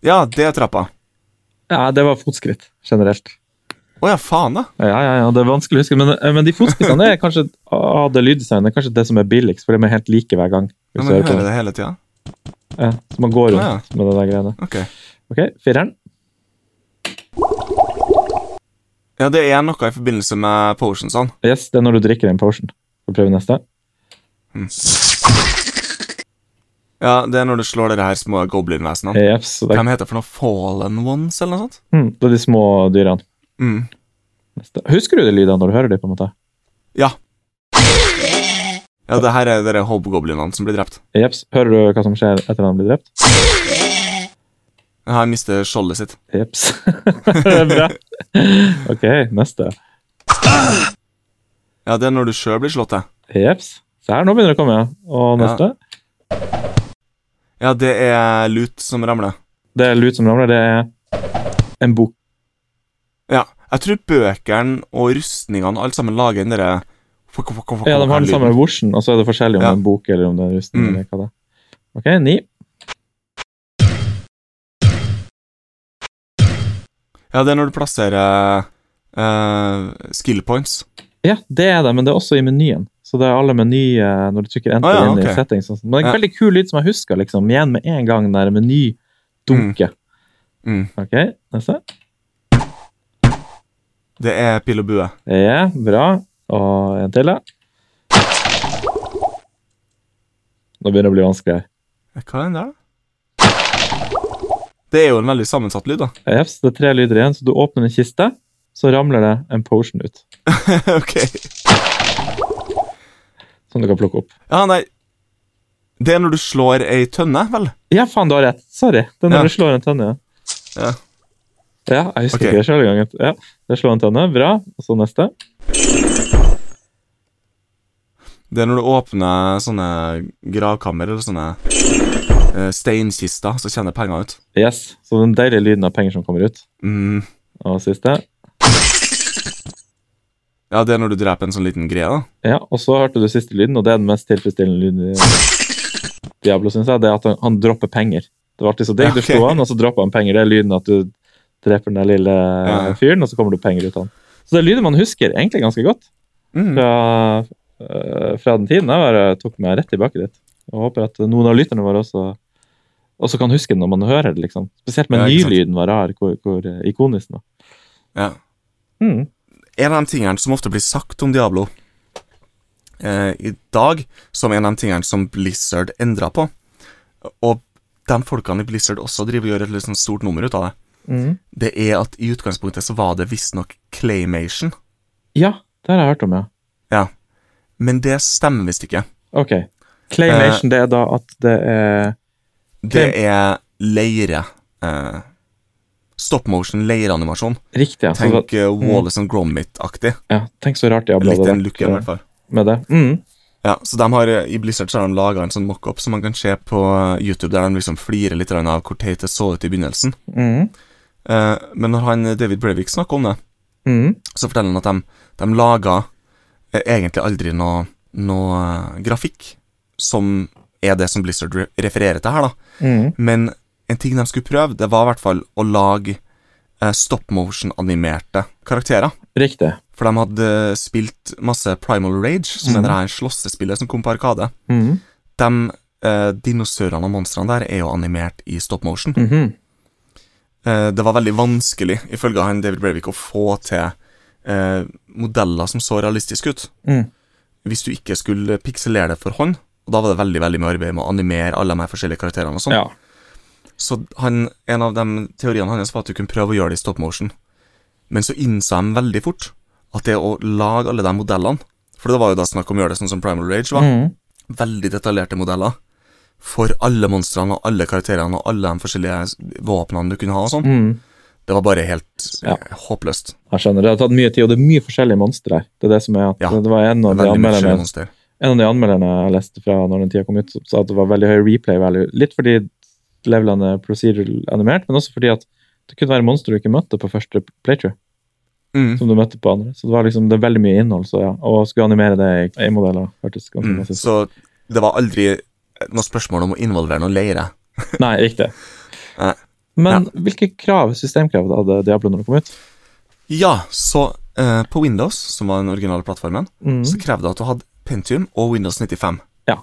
Ja, det er trappa. Ja, det var fotskritt generelt. Å ja, faen, da. Ja, ja, ja, det er vanskelig å huske, men, eh, men de fotspissene er kanskje av det lyddesignet, kanskje det som er billigst, for de er helt like hver gang. Ja, men man hører det. det hele tida. Ja, så man går rundt ah, ja. med det der greiene. Ok. okay fireren. Ja, det er noe i forbindelse med potionsene. Yes, det er når du drikker en potion. Skal vi prøve neste? Ja, det er når du slår dere her små goblinvesenene. Yep, det, Hvem heter for noe Fallen Ones, eller noe sånt? mm, det er de små dyrene. Mm. Husker du de lydene når du hører dem? på en måte? Ja. Ja, det her er dere hobgoblinene som blir drept. Jeps. Hører du hva som skjer etter at han blir drept? Han mister skjoldet sitt. Jeps. bra. Ok, neste. Ja, det er når du sjøl blir slått det. Jeps. Se her, nå begynner det å komme. Og Ja. neste. Ja, det er lut som ramler. Det er lut som ramler. Det er en bok. Ja. Jeg tror bøkene og rustningene alt sammen lager den derre Ja, de har den samme vorsen, og så er det forskjellig om Ja. det er en bok eller om det er rustning. Mm. eller hva det er. Ok, ni. Ja, det er når du plasserer uh, skill points. Ja, det er det, men det er også i menyen. Så det er alle meny eh, når du trykker enter Ah, ja, inn okay. i settings. sånn. Men det er en Ja. veldig kul lyd som jeg husker, liksom. Igjen med en gang den der menydunket. Mm. Ok, neste. Det er pil og bue. Ja, bra. Og en til, da. Nå begynner det å bli vanskelig her. Hva er den der, da? Det er jo en veldig sammensatt lyd, da. Jeps, det er tre lyder igjen, så du åpner en kiste, så ramler det en potion ut. ok. Som du kan plukke opp. Ja, nei Det er når du slår ei tønne, vel? Ja, faen, du har rett. Sorry. Det er når Ja. du slår en tønne, ja. Ja. Ja, jeg husker okay. ikke det selv engang. Ja, det slår en tønne. Bra. Og så neste. Det er når du åpner sånne gravkammer eller sånne eh, steinkister, så kjenner penger ut. Yes. Så den deilige lyden av penger som kommer ut. Mm. Og siste. Ja, det er når du dreper en sånn liten greie, da. Ja, og så hørte du siste lyden, og det er den mest tilfredsstillende lyden i Diablo, synes jeg. Det er at han, han dropper penger. Det var alltid så digg. Ja, Du ok. slo han, og så dropper han penger. Det er lyden at du dreper den der lille Ja. fyren, og så kommer det penger ut av den. Så det er lyder man husker egentlig ganske godt Mm. fra, øh, fra den tiden. Jeg bare tok meg rett tilbake dit. Og håper at noen av lytterne våre også, også kan huske det når man hører det. liksom. Spesielt med Ja, nylyden var rar, hvor, hvor eh, ikonisk den var. Ja. Mm. En av de tingene som ofte blir sagt om Diablo eh, i dag, som en av de tingene som Blizzard endra på, og de folkene i Blizzard også driver og gjør et litt sånn stort nummer ut av det, Mm. det er at i utgangspunktet så var det visstnok claymation, Ja, det har jeg hørt om, ja. ja. Men det stemmer visst ikke. Ok. Claymation, det er da at det er Det er leire. Eh, stop motion leireanimasjon. riktig. Ja. Så, Tenk da- uh, Wallace and Gromit-aktig. ja, tenk så rart Diablo Litt hadde den looken, i eh, hvert fall. med det. Mm. Ja, så de har, I Blizzard så har de laga en sånn mockup som man kan se på eh, YouTube, der de liksom flirer litt av hvor teit det så ut i begynnelsen. Mm. Eh, men når han David Breivik snakker om det, Mm. så forteller han at de, de laga eh, egentlig aldri noe, noe eh, grafikk som er det som Blizzard refererer til her, da. Mm. Men en ting de skulle prøve, det var i hvert fall å lage stop motion-animerte karakterer. Riktig. For de hadde spilt masse Primal Rage, som mm. er det her slåssespillet som kom på Arkade. Mm. De eh, dinosaurene og monstrene der er jo animert i stop motion. Mm Eh, det var veldig vanskelig, ifølge han David Breivik, å få til eh, modeller som så realistiske ut. Mm. Hvis du ikke skulle pikselere det for hånd, og da var det veldig veldig mye arbeid med å animere alle de forskjellige karakterene. og sånn. Ja. Så han, en av de teoriene hans var at du kunne prøve å gjøre det i stop motion. Men så innså de veldig fort at det å lage alle de modellene For det var jo da snakk om å gjøre det sånn som Primal Rage var. Mm. Veldig detaljerte modeller for alle monstrene og alle karakterene og alle de forskjellige våpnene du kunne ha og sånn. Mm. Det var bare helt Ja. håpløst. Jeg skjønner. Det har tatt mye tid, og det er mye forskjellige monstre her. Det er det som er at Ja, det var en av, de anmelderne, monster. en av de anmelderne jeg leste fra når den tida kom ut, sa at det var veldig høy replay value. Litt fordi levelene er procedural animert, men også fordi at det kunne være monstre du ikke møtte på første playthrough, Mm. som du møtte på andre. Så det var liksom, det er veldig mye innhold, så ja. Og skulle animere det i A-modeller, hørtes ganske Mm. Så det var aldri noe spørsmål om å involvere noen leire. Nei, riktig. Nei. Men hvilke krav, systemkrav hadde Diablo når det kom ut? Ja, så uh, på Windows, som var den originale plattformen, Mm. så krevde det at du hadde Pentium og Windows 95. Ja.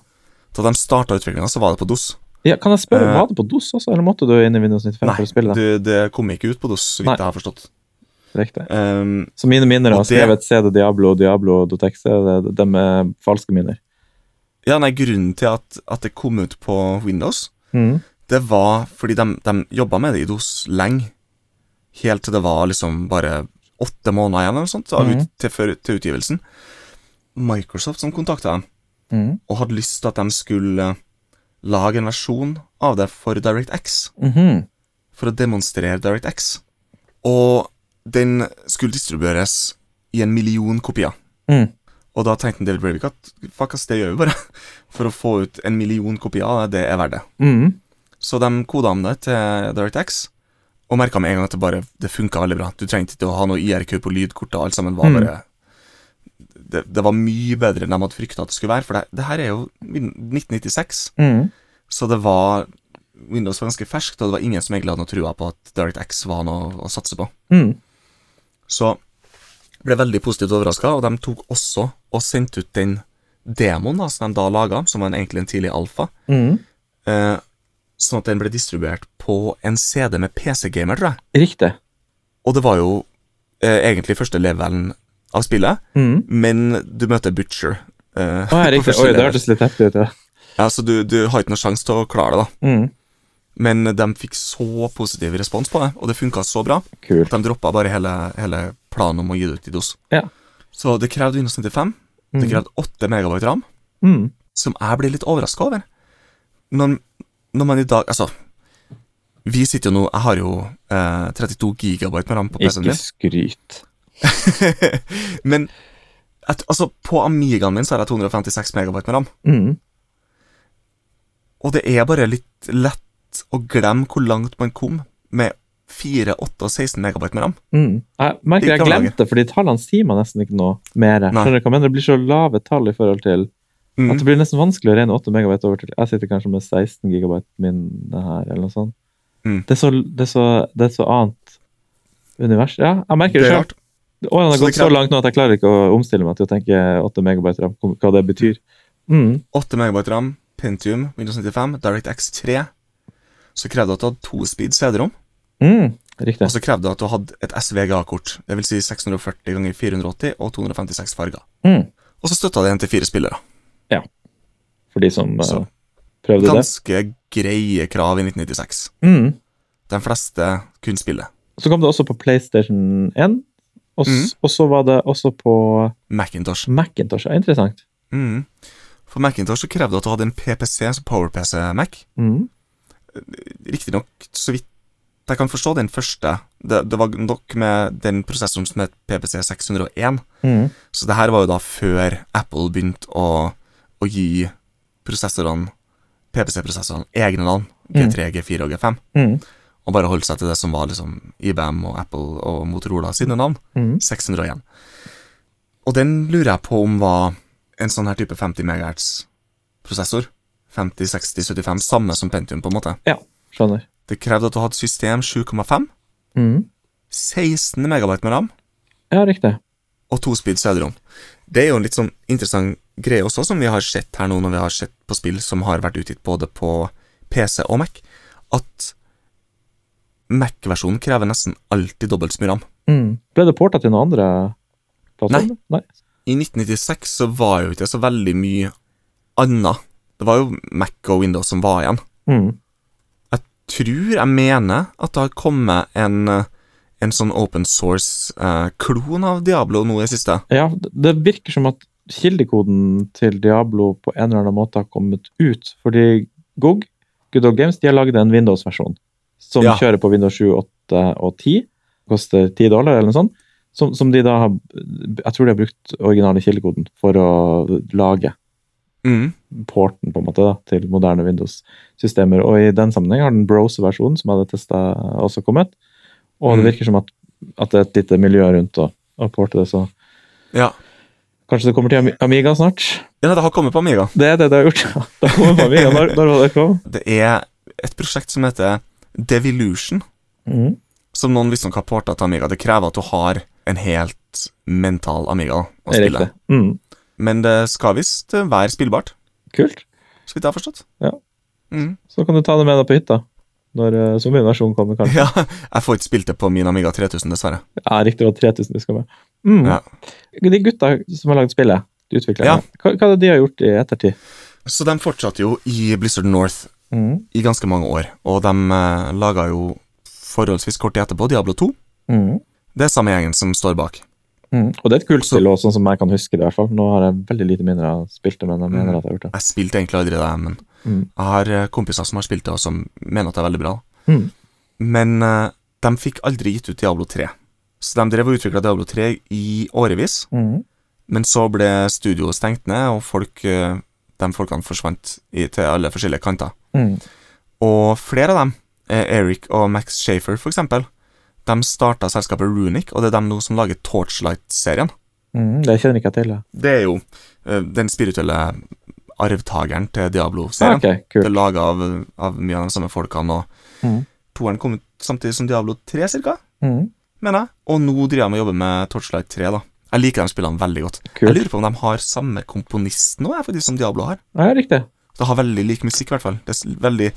Da de starta utviklinga, så var det på DOS. Ja, kan jeg spørre, uh, Var det på DOS også, eller måtte du inn i Windows 95 Nei, for å spille det? Nei, det kom ikke ut på DOS, så Nei. vidt jeg har forstått. Riktig. Um, Så mine minner har det- skrevet CD Diablo og Diablo.exe, de er falske minner. Ja, nei, Grunnen til at, at det kom ut på Windows, Mm. det var fordi de, de jobba med det i DOS lenge. Helt til det var liksom bare åtte måneder igjen eller noe sånt, Mhm. ut, til, til utgivelsen. Microsoft som kontakta dem, Mm. og hadde lyst til at de skulle eh, lage en versjon av det for DirectX. Mhm. For å demonstrere DirectX. Og den skulle distribueres i en million kopier. Mm. Og da tenkte David Breivik at fuck ass, det gjør vi bare. For å få ut en million kopier av det, det er verdt det. Mm. Så de koda om det til DirectX, og merka med en gang at det bare Det funka veldig bra. Du trengte ikke å ha noe IRQ på lydkortet, alt sammen var Mm. bare det, det var mye bedre enn de hadde frykta at det skulle være, for det, det her er jo 1996, Mm. så det var Windows var ganske ferskt, og det var ingen som egentlig hadde noe trua på at DirectX var noe å satse på. Mm. Så ble veldig positivt overraska, og de tok også og sendte ut den demoen da, som de da laga, som var egentlig en tidlig alfa, Mm. eh, sånn at den ble distribuert på en CD med PC-gamer, tror jeg. Riktig. Og det var jo eh, egentlig første levelen av spillet, Mm. men du møter Butcher. eh, oh. Oi, det hørtes litt heftig ut, ja. Ja, så du, du har ikke noe sjanse til å klare det, da. Mm. Men de fikk så positiv respons på det, og det funka så bra. at De droppa bare hele, hele planen om å gi det ut i DOS. Ja. Så det krevde Windows 95. Det Mm. krevde 8 megabyte ram, Mm. som jeg blir litt overraska over. Når, når man i dag Altså, vi sitter jo nå Jeg har jo eh, 32 gigabyte med ram på PC-en Ikke skryt. Men at, altså, på Amigaen min så har jeg 256 megabyte med ram. Mm. Og det er bare litt lett å glemme hvor langt man kom med 4, 8 og 16 megabyte med ram. Mm. Jeg merker jeg glemte, for de tallene sier man nesten ikke noe mer. Skjønner du hva mener? Det blir så lave tall i forhold til Mm. at det blir nesten vanskelig å regne 8 megabyte over til Jeg sitter kanskje med 16 gigabyte minne her, eller noe sånt. Mm. Det, er så, det, er så, det er så annet univers. Ja, jeg merker Det sjøl. Årene har Så gått så langt nå at jeg klarer ikke å omstille meg til å tenke 8 megabyte ram, hva det betyr. Mm. 8 megabyte ram, Pentium, Windows 95, DirectX 3. Så krevde det at du hadde to speed CD-rom, Mm. Riktig. og så krevde det at du hadde et SVGA-kort. Det vil si 640 ganger 480 og 256 farger. Mm. Og så støtta det en til fire spillere. Ja, For de som eh, Så, prøvde det. Ganske greie krav i 1996. Mm. De fleste kunne spille. Så kom det også på PlayStation 1, og, Mm. så var det også på Macintosh. Macintosh. Ja, Interessant. Mm. For Macintosh så krevde at du hadde en PPC, altså PowerPC Mac. Mm. Riktignok, så vidt jeg kan forstå, den første. Det, det var nok med den prosessoren som het PPC 601. Mm. Så det her var jo da før Apple begynte å, å gi prosessorene, PPC-prosessorene, egne navn. G3, G4 og G5. Mm. Og bare holdt seg til det som var liksom IBM og Apple og Motorola sine navn. Mm. 601. Og den lurer jeg på om var en sånn her type 50 MHz-prosessor. 50, 60, 75. Samme som Pentium, på en måte. Ja, skjønner. Det krevde at du hadde system 7,5, Mm. 16 megabyte med ram Ja, riktig. og to speed CD-rom. Det er jo en litt sånn interessant greie også, som vi har sett her nå når vi har sett på spill som har vært utgitt både på PC og Mac, at Mac-versjonen krever nesten alltid dobbelt så mye ram. Mm. Ble det porta til noen andre plattformer? Nei. I 1996 så var jo ikke så veldig mye annet. Det var jo Mac og Windows som var igjen. Mm. Tror, jeg mener, at det har kommet en, eh, en sånn open source-klon av Diablo nå i det siste. Ja, det- virker som at kildekoden til Diablo på en eller annen måte har kommet ut. Fordi GOG, Good Old Games, de har laget en Windows-versjon som Ja. kjører på Windows 7, 8 og 10. Koster 10 dollar eller noe sånt. Som, som de da har Jeg tror de har brukt originale kildekoden for å lage Mm. Porten på en måte da, til moderne Windows-systemer. Og i den sammenheng har den Brose-versjonen som hadde testa, også kommet. Og det Mm. virker som at, at det er et lite miljø rundt å, å porte det, så Ja. kanskje det kommer til Amiga snart? ja, det har kommet på Amiga. Det er det det har gjort. Det kommer på Amiga. Når, når det kom? Det er et prosjekt som heter Devilution, Mm. som noen visstnok har porta til Amiga. Det krever at du har en helt mental Amiga å spille. Mm. Men det skal visst være spillbart, Kult. så vidt jeg har forstått. Ja. Mm. Så kan du ta det med deg på hytta. Når uh, zombie-versjonen kommer, kanskje. Ja, jeg får ikke spilt det på min Amiga 3000, dessverre. Ja, riktig. Var 3000 du skal med. Mm. Ja. De gutta som har lagd spillet, de utviklerne, Ja. hva, hva er det de har gjort i ettertid? Så de fortsatte jo i Blizzard North Mm. i ganske mange år, og de eh, laga jo forholdsvis kort tid etterpå Diablo 2. Mm. Det er samme gjengen som står bak. Mm. Og det er et kult spill også, sånn som jeg kan huske det. i hvert fall. Nå har jeg veldig lite mindre av spilt det, men jeg mener Mm. at jeg har gjort det. Jeg spilte egentlig aldri det, men Mm. jeg har eh, kompiser som har spilt det, og som mener at det er veldig bra. Mm. Men uh, de fikk aldri gitt ut Diablo 3. Så de drev og utvikla Diablo 3 i årevis, Mm. men så ble studioet stengt ned, og folk, eh, de folkene forsvant i, til alle forskjellige kanter. Mm. Og flere av dem, Eric og Max Shafer for eksempel, de starta selskapet Runic, og det er dem nå som lager Torchlight-serien. Mm. Det kjenner ikke jeg til. Ja. Det er jo uh, den spirituelle arvtakeren til Ah, Diablo-serien. ok, Det er laga av, av mye av de samme folkene, og Mm. toeren kom ut samtidig som Diablo 3, cirka, Mm. mener jeg. Og nå driver de og jobber med Torchlight 3, da. Jeg liker de spillene veldig godt. Jeg lurer på om de har samme komponist nå, jeg, faktisk, som Diablo har. Ja, riktig. Det har veldig lik musikk, i hvert fall. Det er veldig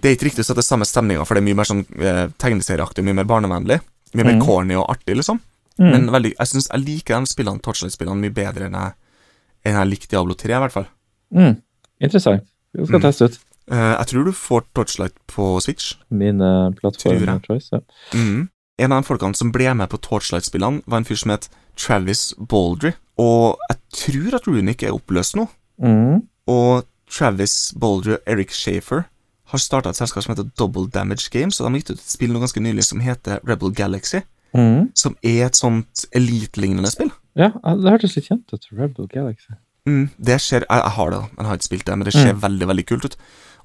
Det er ikke riktig å er samme stemninga, for det er mye mer sånn eh, tegneserieaktig, mye mer barnevennlig. Mye mer mm. corny og artig, liksom. Mm. Men veldig, jeg synes jeg liker de spillene, Torchlight-spillene mye bedre enn jeg, enn jeg likte Diablo 3, i hvert fall. Mm. Interessant. Vi skal Mm. teste ut Eh, jeg tror du får Torchlight på Switch. mine Tror plattformer. jeg. Choice, ja. Mhm. En av de folkene som ble med på Torchlight-spillene, var en fyr som het Travis Baldry. Og jeg tror at Runic er oppløst nå. Mm. Og Travis Baldry og Eric Shafer har starta et selskap som heter Double Damage Games, og de har gitt ut et spill nå ganske nylig som heter Rebel Galaxy. Mm. Som er et sånt elite-lignende spill. Ja, det hørtes litt kjent ut. Rebel Galaxy. Mm, det skjer, jeg, jeg har det, men jeg har ikke spilt det, men det ser veldig veldig kult ut.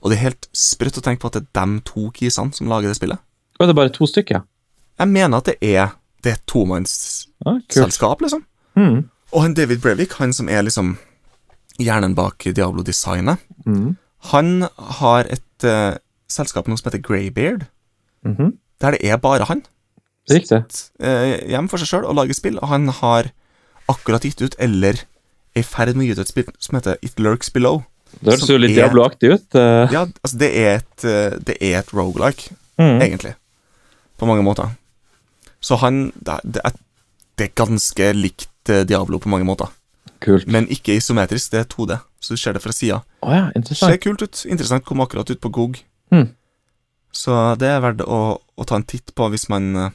Og det er helt sprøtt å tenke på at det er de to kisene som lager det spillet. Og det er bare to stykker? Jeg mener at det er Det er et tomannsselskap, ah, liksom. Mm. Og han David Brevik, han som er liksom hjernen bak Diablo-designet, Mm. Han har et uh, selskap nå som heter Greybeard, Mhm. der det er bare han. Riktig. Uh, hjemme for seg sjøl og lager spill, og han har akkurat gitt ut, eller er i ferd med å gi ut et spill som heter It Lurks Below. Det høres jo litt Diablo-aktig ut. Uh... Ja, altså, det er et, eh, det er et roguelike, Mm. egentlig. På mange måter. Så han Det, er, det er ganske likt eh, Diablo på mange måter. Kult. Men ikke isometrisk, det er 2D, så du ser det fra sida. Oh, ja, Ser kult ut. Interessant. Kom akkurat ut på GOG. Mm. Så det er verdt å, å ta en titt på hvis man eh,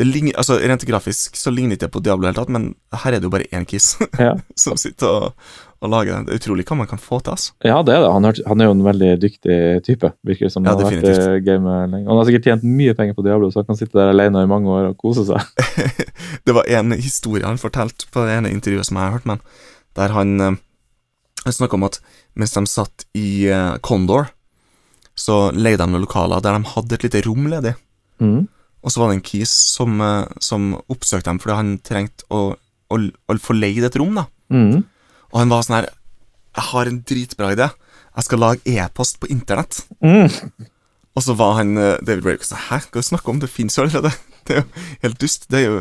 det ligner, altså Rent grafisk så ligner ikke det på Diablo helt tatt, men her er det jo bare én kiss Ja. som sitter og, og lager det. Det er utrolig hva man kan få til. altså. ja, det er det. Han, hørte- han er jo en veldig dyktig type, virker det som. Ja, Han har vært definitivt. gamet lenge. Han har sikkert tjent mye penger på Diablo, så han kan sitte der alene i mange år og kose seg. Det var en historie han fortalte på det ene intervjuet som jeg har hørt men der han, eh, han snakka om at mens de satt i eh, Condor, så leide de noen lokaler der de hadde et lite rom ledig. Mm. Og så var det en kis som, eh, som oppsøkte dem fordi han trengte å, å, å få leid et rom. da Mm. Og han var sånn her Jeg har en dritbra idé. Jeg skal lage e-post på internett. Mm. Og så var han eh, David Brake sånn Hæ, hva snakker du om? Det fins jo allerede. Det er jo helt dust. Det er jo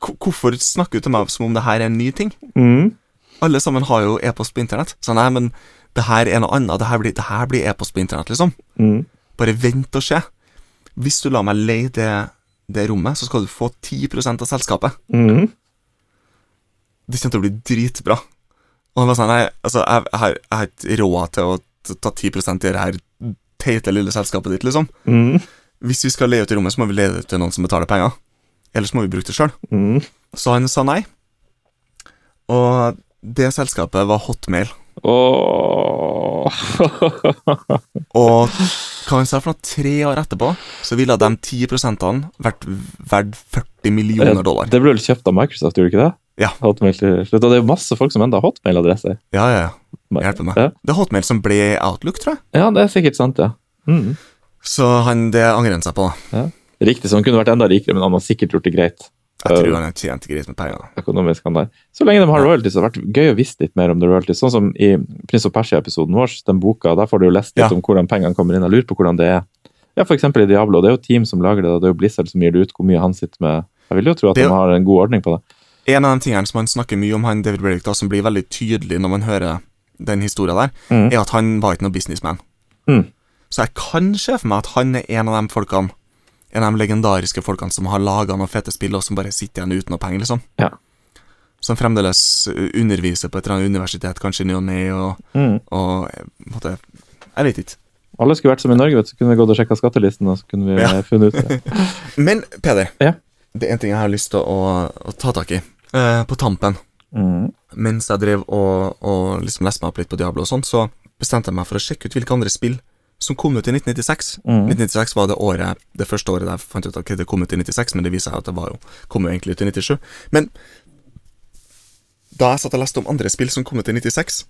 Hvorfor snakker du til meg som om det her er en ny ting? Mm. Alle sammen har jo e-post på internett. Så nei, men det her er noe annet. Det her blir, det her blir e-post på internett, liksom. Mm. Bare vent og se. Hvis du lar meg leie det, det rommet, så skal du få 10% av selskapet. Mm. Det kommer til å bli dritbra. Og han var sånn Nei, altså, jeg, jeg, har, jeg har ikke råd til å ta 10% i det her teite lille selskapet ditt, liksom. Mm. Hvis vi skal leie ut i rommet, så må vi leie det til noen som betaler penger. Ellers må vi bruke det sjøl. Mm. Så han sa nei. Og det selskapet var Hotmail. Oh. Og hva han sa for noe, tre år etterpå, så ville de 10% vært verdt 40 millioner dollar. Det ble vel kjøpt av Microsoft, gjorde det ikke det? Ja. Hotmail til slutt. Og det er masse folk som enda har Hotmail-adresser. Ja, ja, ja. Hjelper meg. Ja. Det er Hotmail som ble Outlook, tror jeg. ja, det er sikkert sant, ja. Mm. Så han, det angrer han seg på. Riktig, så han kunne vært enda rikere, men han har sikkert gjort det greit. Jeg tror han har tjent gris med penger. økonomisk han der. Så lenge de har royalties, har det vært gøy å visst litt mer om det royalties. Sånn som i Prins og Persia-episoden vår, den boka, der får du jo lest litt Ja. om hvordan pengene kommer inn. Jeg lurer på hvordan det er. Ja, eksempel i Diablo. Det er jo team som lager det, det er jo Blizzard som gir det ut hvor mye han sitter med. Jeg vil jo tro at er de har en god ordning på det. En av de tingene som han snakker mye om, han David Braddock, da, som blir veldig tydelig når man hører den historien der, Mm. er at han var ikke noe businessman. Mm. Så jeg kan se for meg at han er en av de folkene, en av de legendariske folkene som har laga noen fete spill, og som bare sitter igjen uten noe penger, liksom. Ja. Som fremdeles underviser på et eller annet universitet, kanskje ny og ne, og, Mm. og måte Jeg vet ikke. Alle skulle vært som i Norge, vet du, så kunne vi gått og sjekka skattelisten, og så kunne vi Ja. funnet ut det. Men Peder, Ja. det er en ting jeg har lyst til å, å ta tak i. Eh, på tampen, Mm. mens jeg drev og, og liksom leste meg opp litt på Diablo og sånn, så bestemte jeg meg for å sjekke ut hvilke andre spill som kom ut i 1996. Mm. 1996 var det året, det første året jeg fant ut at det kom ut i 96, men det viser seg at det var jo, kom jo egentlig ut i 97. Men da jeg satt og leste om andre spill som kom ut i 96,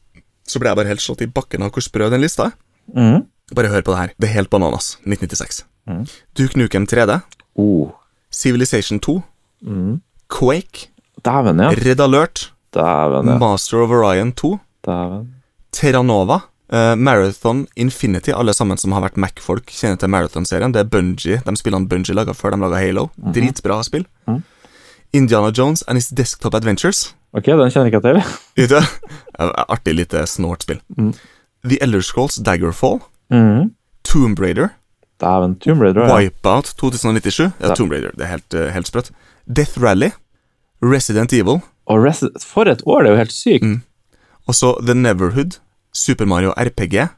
så ble jeg bare helt slått i bakken av hvor sprø den lista er. Mm. Bare hør på det her. Det er helt bananas. 1996. Mm. Duke Nukem 3D, Oh. Civilization 2, Mm. Quake, Dæven, ja. Red Alert, Dæven, ja. Master of Orion 2, Dæven. Terranova, eh, Marathon Infinity, alle sammen som har vært Mac-folk, kjenner til Marathon-serien. Det er Bungie, de spillene Bungie laga før de laga Halo. Dritbra spill. Mm. Indiana Jones and His Desktop Adventures. Ok, den kjenner jeg ikke til. Du? Artig lite snortspill. Mm. The Elder Scrolls Daggerfall. Mm. Tomb Raider. Dæven, Tomb Raider. Ja. Wipeout 2097. Ja. Tomb Raider. Det er helt, eh, helt sprøtt. Death Rally. Resident Evil. Resi- For et år! Det er jo helt sykt. Mm. Og så The Neverhood. Super Mario RPG.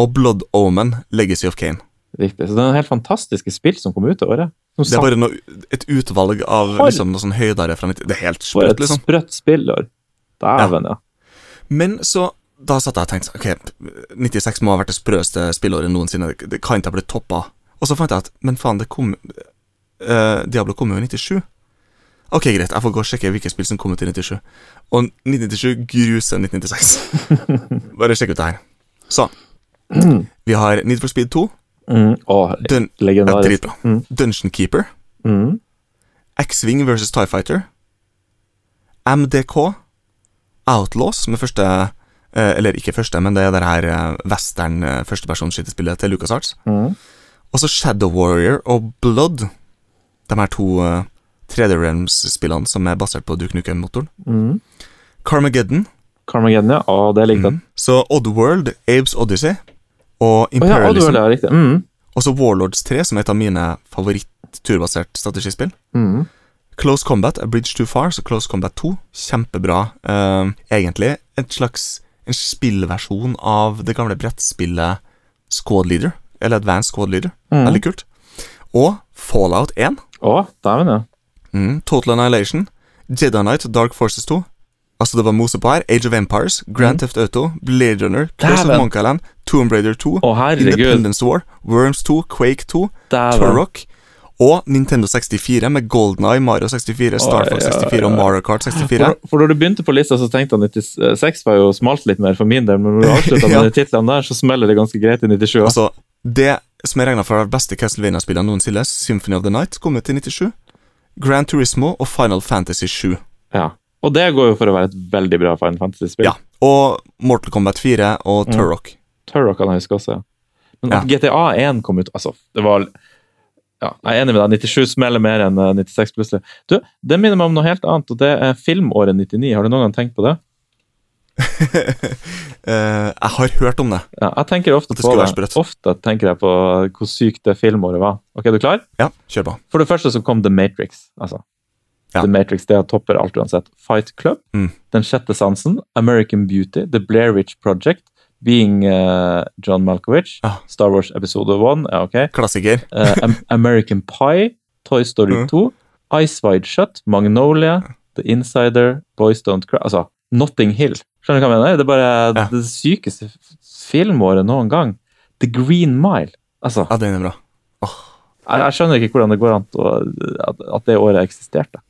Og Blood Omen. Legacy of Kane. Riktig. Så det er helt fantastiske spill som kom ut det året. Som Det er bare noe, et utvalg av For- liksom, noe sånn høydere fra 90 Det er helt For sprøtt, et liksom. sprøtt spillår. Dæven, ja. Men så da satt jeg og tenkte Ok, 96 må ha vært det sprøeste spillåret noensinne. Det kan ikke ha blitt toppa. Og så fant jeg at Men faen, det kom uh, Diablo kom jo i 97. Ok, greit, jeg får gå og sjekke hvilke spill som kom ut i 97. Og 1997 gruser 1996. Bare sjekk ut det her. Så Vi har Need for Speed 2. Mm. Å, Dun legendarisk. Mm. Dungeon Keeper. Mm. X-Wing versus TIE Fighter. MDK. Outlaws, som er første eh, Eller ikke første, men det er det her eh, western eh, førstepersonsskytespillet til LucasArts. Mm. Og så Shadow Warrior og Blood. De her to 3D Realms-spillene som er basert på Duke Nukem-motoren. Mm. Carmageddon. Carmageddon, ja. Å, det likte jeg. Mm. Så Oddworld, Abes Odyssey og Å ja, Imperialism. Oddworld, ja. Mm. og så Warlords 3, som er et av mine favoritt-turbasert strategispill. Mm. Close Combat, A Bridge Too Far, så Close Combat 2. Kjempebra. uh, egentlig et slags en spillversjon av det gamle brettspillet Squad Leader. Eller Advanced Squad Leader. Mm. Veldig kult. Og Fallout 1. Å, dæven, ja. Mm, Total Annihilation. Jedi Knight, Dark Forces 2. Altså, det var mose på her. Age of Empires, Grand Theft Auto, Blade Runner, Curse of. Island, Tomb Raider 2, Å. Independence War, Worms 2, Quake 2, Turrock og Nintendo 64 med Golden Eye, Mario 64, Star Fox ja, 64 og. Mario Kart 64. For, for da du begynte på lista, så tenkte jeg 96 var jo smalt litt mer for min del, men når du avslutta med de titlene der, så smeller det ganske greit i 97. Altså, det som jeg regna for de beste Castlevania-spillene noensinne, Symphony of the Night, kom ut i 97. Grand Turismo og Final Fantasy 7. Ja. Og det går jo for å være et veldig bra Final Fantasy-spill. Ja. Og Mortal Kombat 4 og Mm. Turok. Turok kan jeg huske også. ja. Men at Ja. GTA 1 kom ut Altså, det var ja, Jeg er enig med deg. 97 smeller mer enn eh, 96 plutselig. Du, Det minner meg om noe helt annet, og det er filmåret 99. Har du noen gang tenkt på det? Eh, jeg har hørt om det. Ja, jeg tenker ofte det på det. Ofte tenker jeg på hvor sykt det filmåret var. Ok, er du klar? Ja, kjør på. For det første så kom The Matrix. altså. Ja. The Matrix det topper alt uansett. Fight Club, Mm. Den sjette sansen, American Beauty, The Blair Witch Project, Being uh, John Malkovich, Ja. Star Wars Episode 1, ja, okay. Klassiker. uh, American Pie, Toy Story Mm. 2, Ice Wide Shut, Magnolia, The Insider, Boys Don't Cry Altså, Notting Hill. Skjønner du hva jeg mener? Det er bare Ja. det sykeste filmåret noen gang. The Green Mile. Altså, Ja, den er bra. jeg, jeg skjønner ikke hvordan det går an å, at, at det året eksisterte.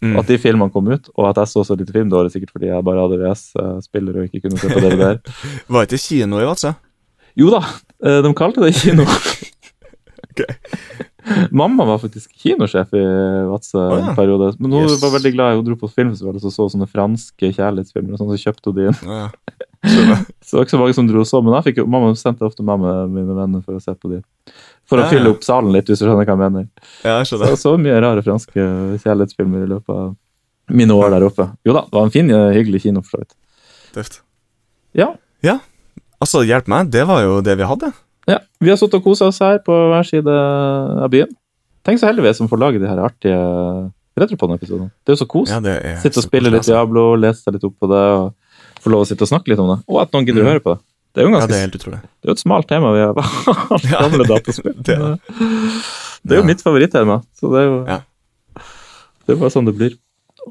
Mm. At de filmene kom ut, og at jeg så så lite film det året, sikkert fordi jeg bare hadde VS-spiller og ikke kunne se på DVD-er. Var ikke kino i Vadsø? Jo da, eh, de kalte det kino. Ok. Mamma var faktisk kinosjef i Vadsø oh, ja. en periode. Men hun Yes. var veldig glad Hun dro på filmfestival og så, så sånne franske kjærlighetsfilmer. og sånn, Så kjøpte hun de inn. Oh, ja. Så det var ikke så mange som dro og så, men jeg fikk mamma sendte ofte meg med mine venner for å se på de. For å Ja, ja. fylle opp salen litt, hvis du skjønner hva jeg mener. Ja, jeg Så så mye rare franske kjærlighetsfilmer i løpet av mine år der oppe. Jo da, det var en fin, eh, hyggelig kino, for så vidt. Tøft. Ja. Altså, hjelp meg, det var jo det vi hadde. Ja. Vi har sittet og kosa oss her på hver side av byen. Tenk så heldige vi er som får lage de her artige retropod-episodene. Det er jo så kos. Ja, Sitte og spille litt altså. Diablo, lese seg litt opp på det, og få lov å sitte og snakke litt om det. Og at noen gidder å Mm. høre på det. Det er jo Ja, ganske det er. Det er jo et smalt tema vi har valgt. Gamle dataspill. det Det er jo Ja. mitt favorittema, så det er jo Ja. Det er bare sånn det blir.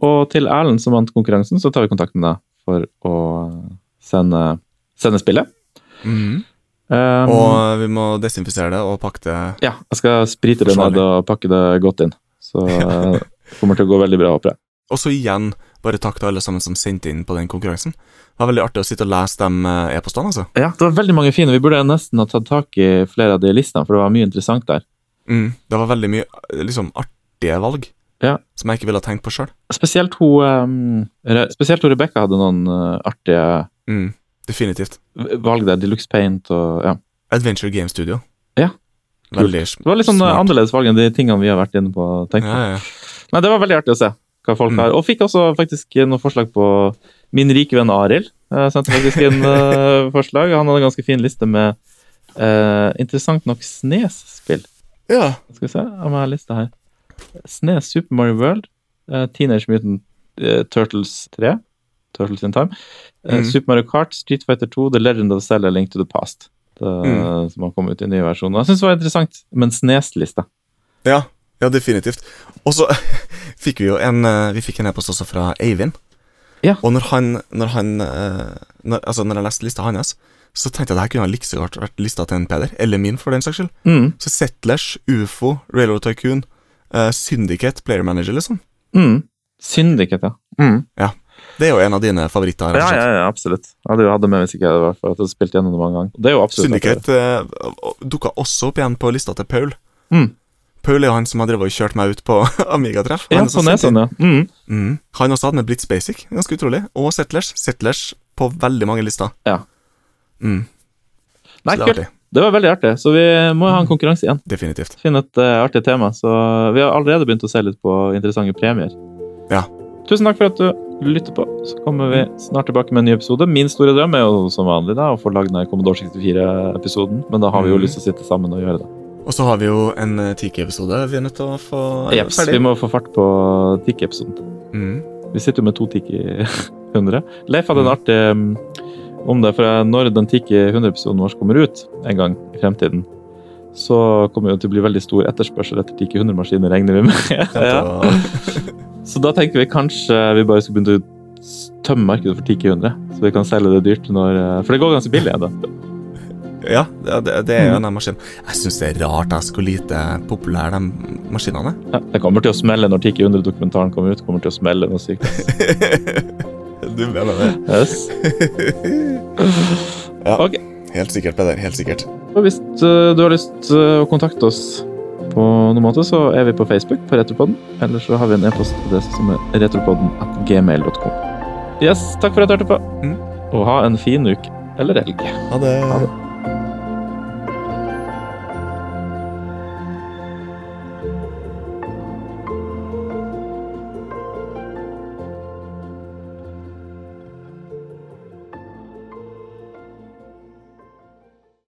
Og til Erlend som vant konkurransen, så tar vi kontakt med deg for å sende, sende spillet. Mhm. Um, Og vi må desinfisere det og pakke det ja, jeg skal sprite det ned og pakke det godt inn. Så eh, det kommer til å gå veldig bra, håper jeg. Og så igjen, bare takk til alle sammen som sendte inn på den konkurransen. Det var veldig artig å sitte og lese de eh, e-postene, altså. Ja, det var veldig mange fine. Vi burde nesten ha tatt tak i flere av de listene, for det var mye interessant der. Mm. Det var veldig mye eh, liksom artige valg Ja. som jeg ikke ville ha tenkt på sjøl. Spesielt hun, um, Re- Rebekka hadde noen uh, artige Mm. Definitivt. valg der. Deluxe Paint og ja. Adventure Game Studio. Ja. Veldig Det var litt sånn smart. annerledes valg enn de tingene vi har vært inne på. tenkt. Ja, ja. Men Det var veldig artig å se hva folk Mm. har. Og fikk også faktisk noen forslag på min rike venn Arild. Jeg sendte faktisk inn uh, forslag. Han hadde en ganske fin liste med uh, interessant nok Snes-spill. Ja. Skal vi se om jeg har lista her. Snes Super Mario World, uh, Teenage Mutant uh, Turtles 3, Turtles in Time, Mm. Mhm. Super Mario Kart, Street Fighter 2, The Legend of Zelda, Link to the Past. Det, mm. Som har kommet ut i nye versjoner. Jeg syns det var interessant, men Snes-lista. Ja, ja definitivt. Og så fikk vi jo en eh, Vi fikk en e-post også fra Eivind. Ja. Og når han, når han eh, når, Altså, når jeg leste lista hans, så tenkte jeg at det her kunne like så godt vært lista til en Peder, eller min, for den saks skyld. Mm. Så Settlers, Ufo, Railroad Tycoon, uh, Syndicate, Player Manager, liksom. Mm. Syndicate, ja. Mm. Det er jo en av dine favoritter. Ja, ja, ja, absolutt. Jeg hadde jo hatt det med hvis ikke jeg hadde spilt gjennom det mange ganger. Det er jo absolutt Syndicate uh, dukka også opp igjen på lista til Paul. Mm. Paul er jo han som har drevet og kjørt meg ut på Amiga-treff. Ja, Han er på så ja. Mm. Mm. Han også hadde med Blitz Basic, ganske utrolig. Og Settlers. Settlers på veldig mange lister. Ja. Mm. Nei, det. Det var veldig artig, så vi må ha en konkurranse igjen. Definitivt. Finne et uh, artig tema. Så vi har allerede begynt å se litt på interessante premier. Ja. Tusen takk for at du lytter på. Så kommer vi snart tilbake med en ny episode. Min store drøm er jo som vanlig da, å få lagd den Commodore 64-episoden, men da har vi jo Mm. lyst til å sitte sammen og gjøre det. Og så har vi jo en uh, Tiki-episode vi er nødt til å få Jeps, ferdig. vi må få fart på Tiki-episoden. Mm. Vi sitter jo med to Tiki 100. Leif hadde en Mm. artig um, om det, for når den Tiki 100-episoden vår kommer ut en gang i fremtiden, så kommer det til å bli veldig stor etterspørsel etter Tiki 100-maskiner, regner vi med. ja. Så da tenker vi kanskje vi bare skal begynne å tømme markedet for Tiki 100, så vi kan selge det dyrt når For det går ganske billig ennå. Ja, det, det, er jo Mm. en maskin. Jeg syns det er rart jeg hvor lite populære de maskinene er. Ja, det kommer til å smelle når Tiki 100-dokumentaren kommer ut. kommer til å smelle noe sykt. du mener det? Yes. Ja. Ok. Helt sikkert, Peder. Helt sikkert. Og hvis eh, du har lyst eh, å kontakte oss på noen måte, så er vi på Facebook på Retropodden. Eller så har vi en e-postadresse som er retropodden at gmail.com. Yes, takk for at du hørte på. Mm. Og ha en fin uke eller helg. Ha det. Ha det.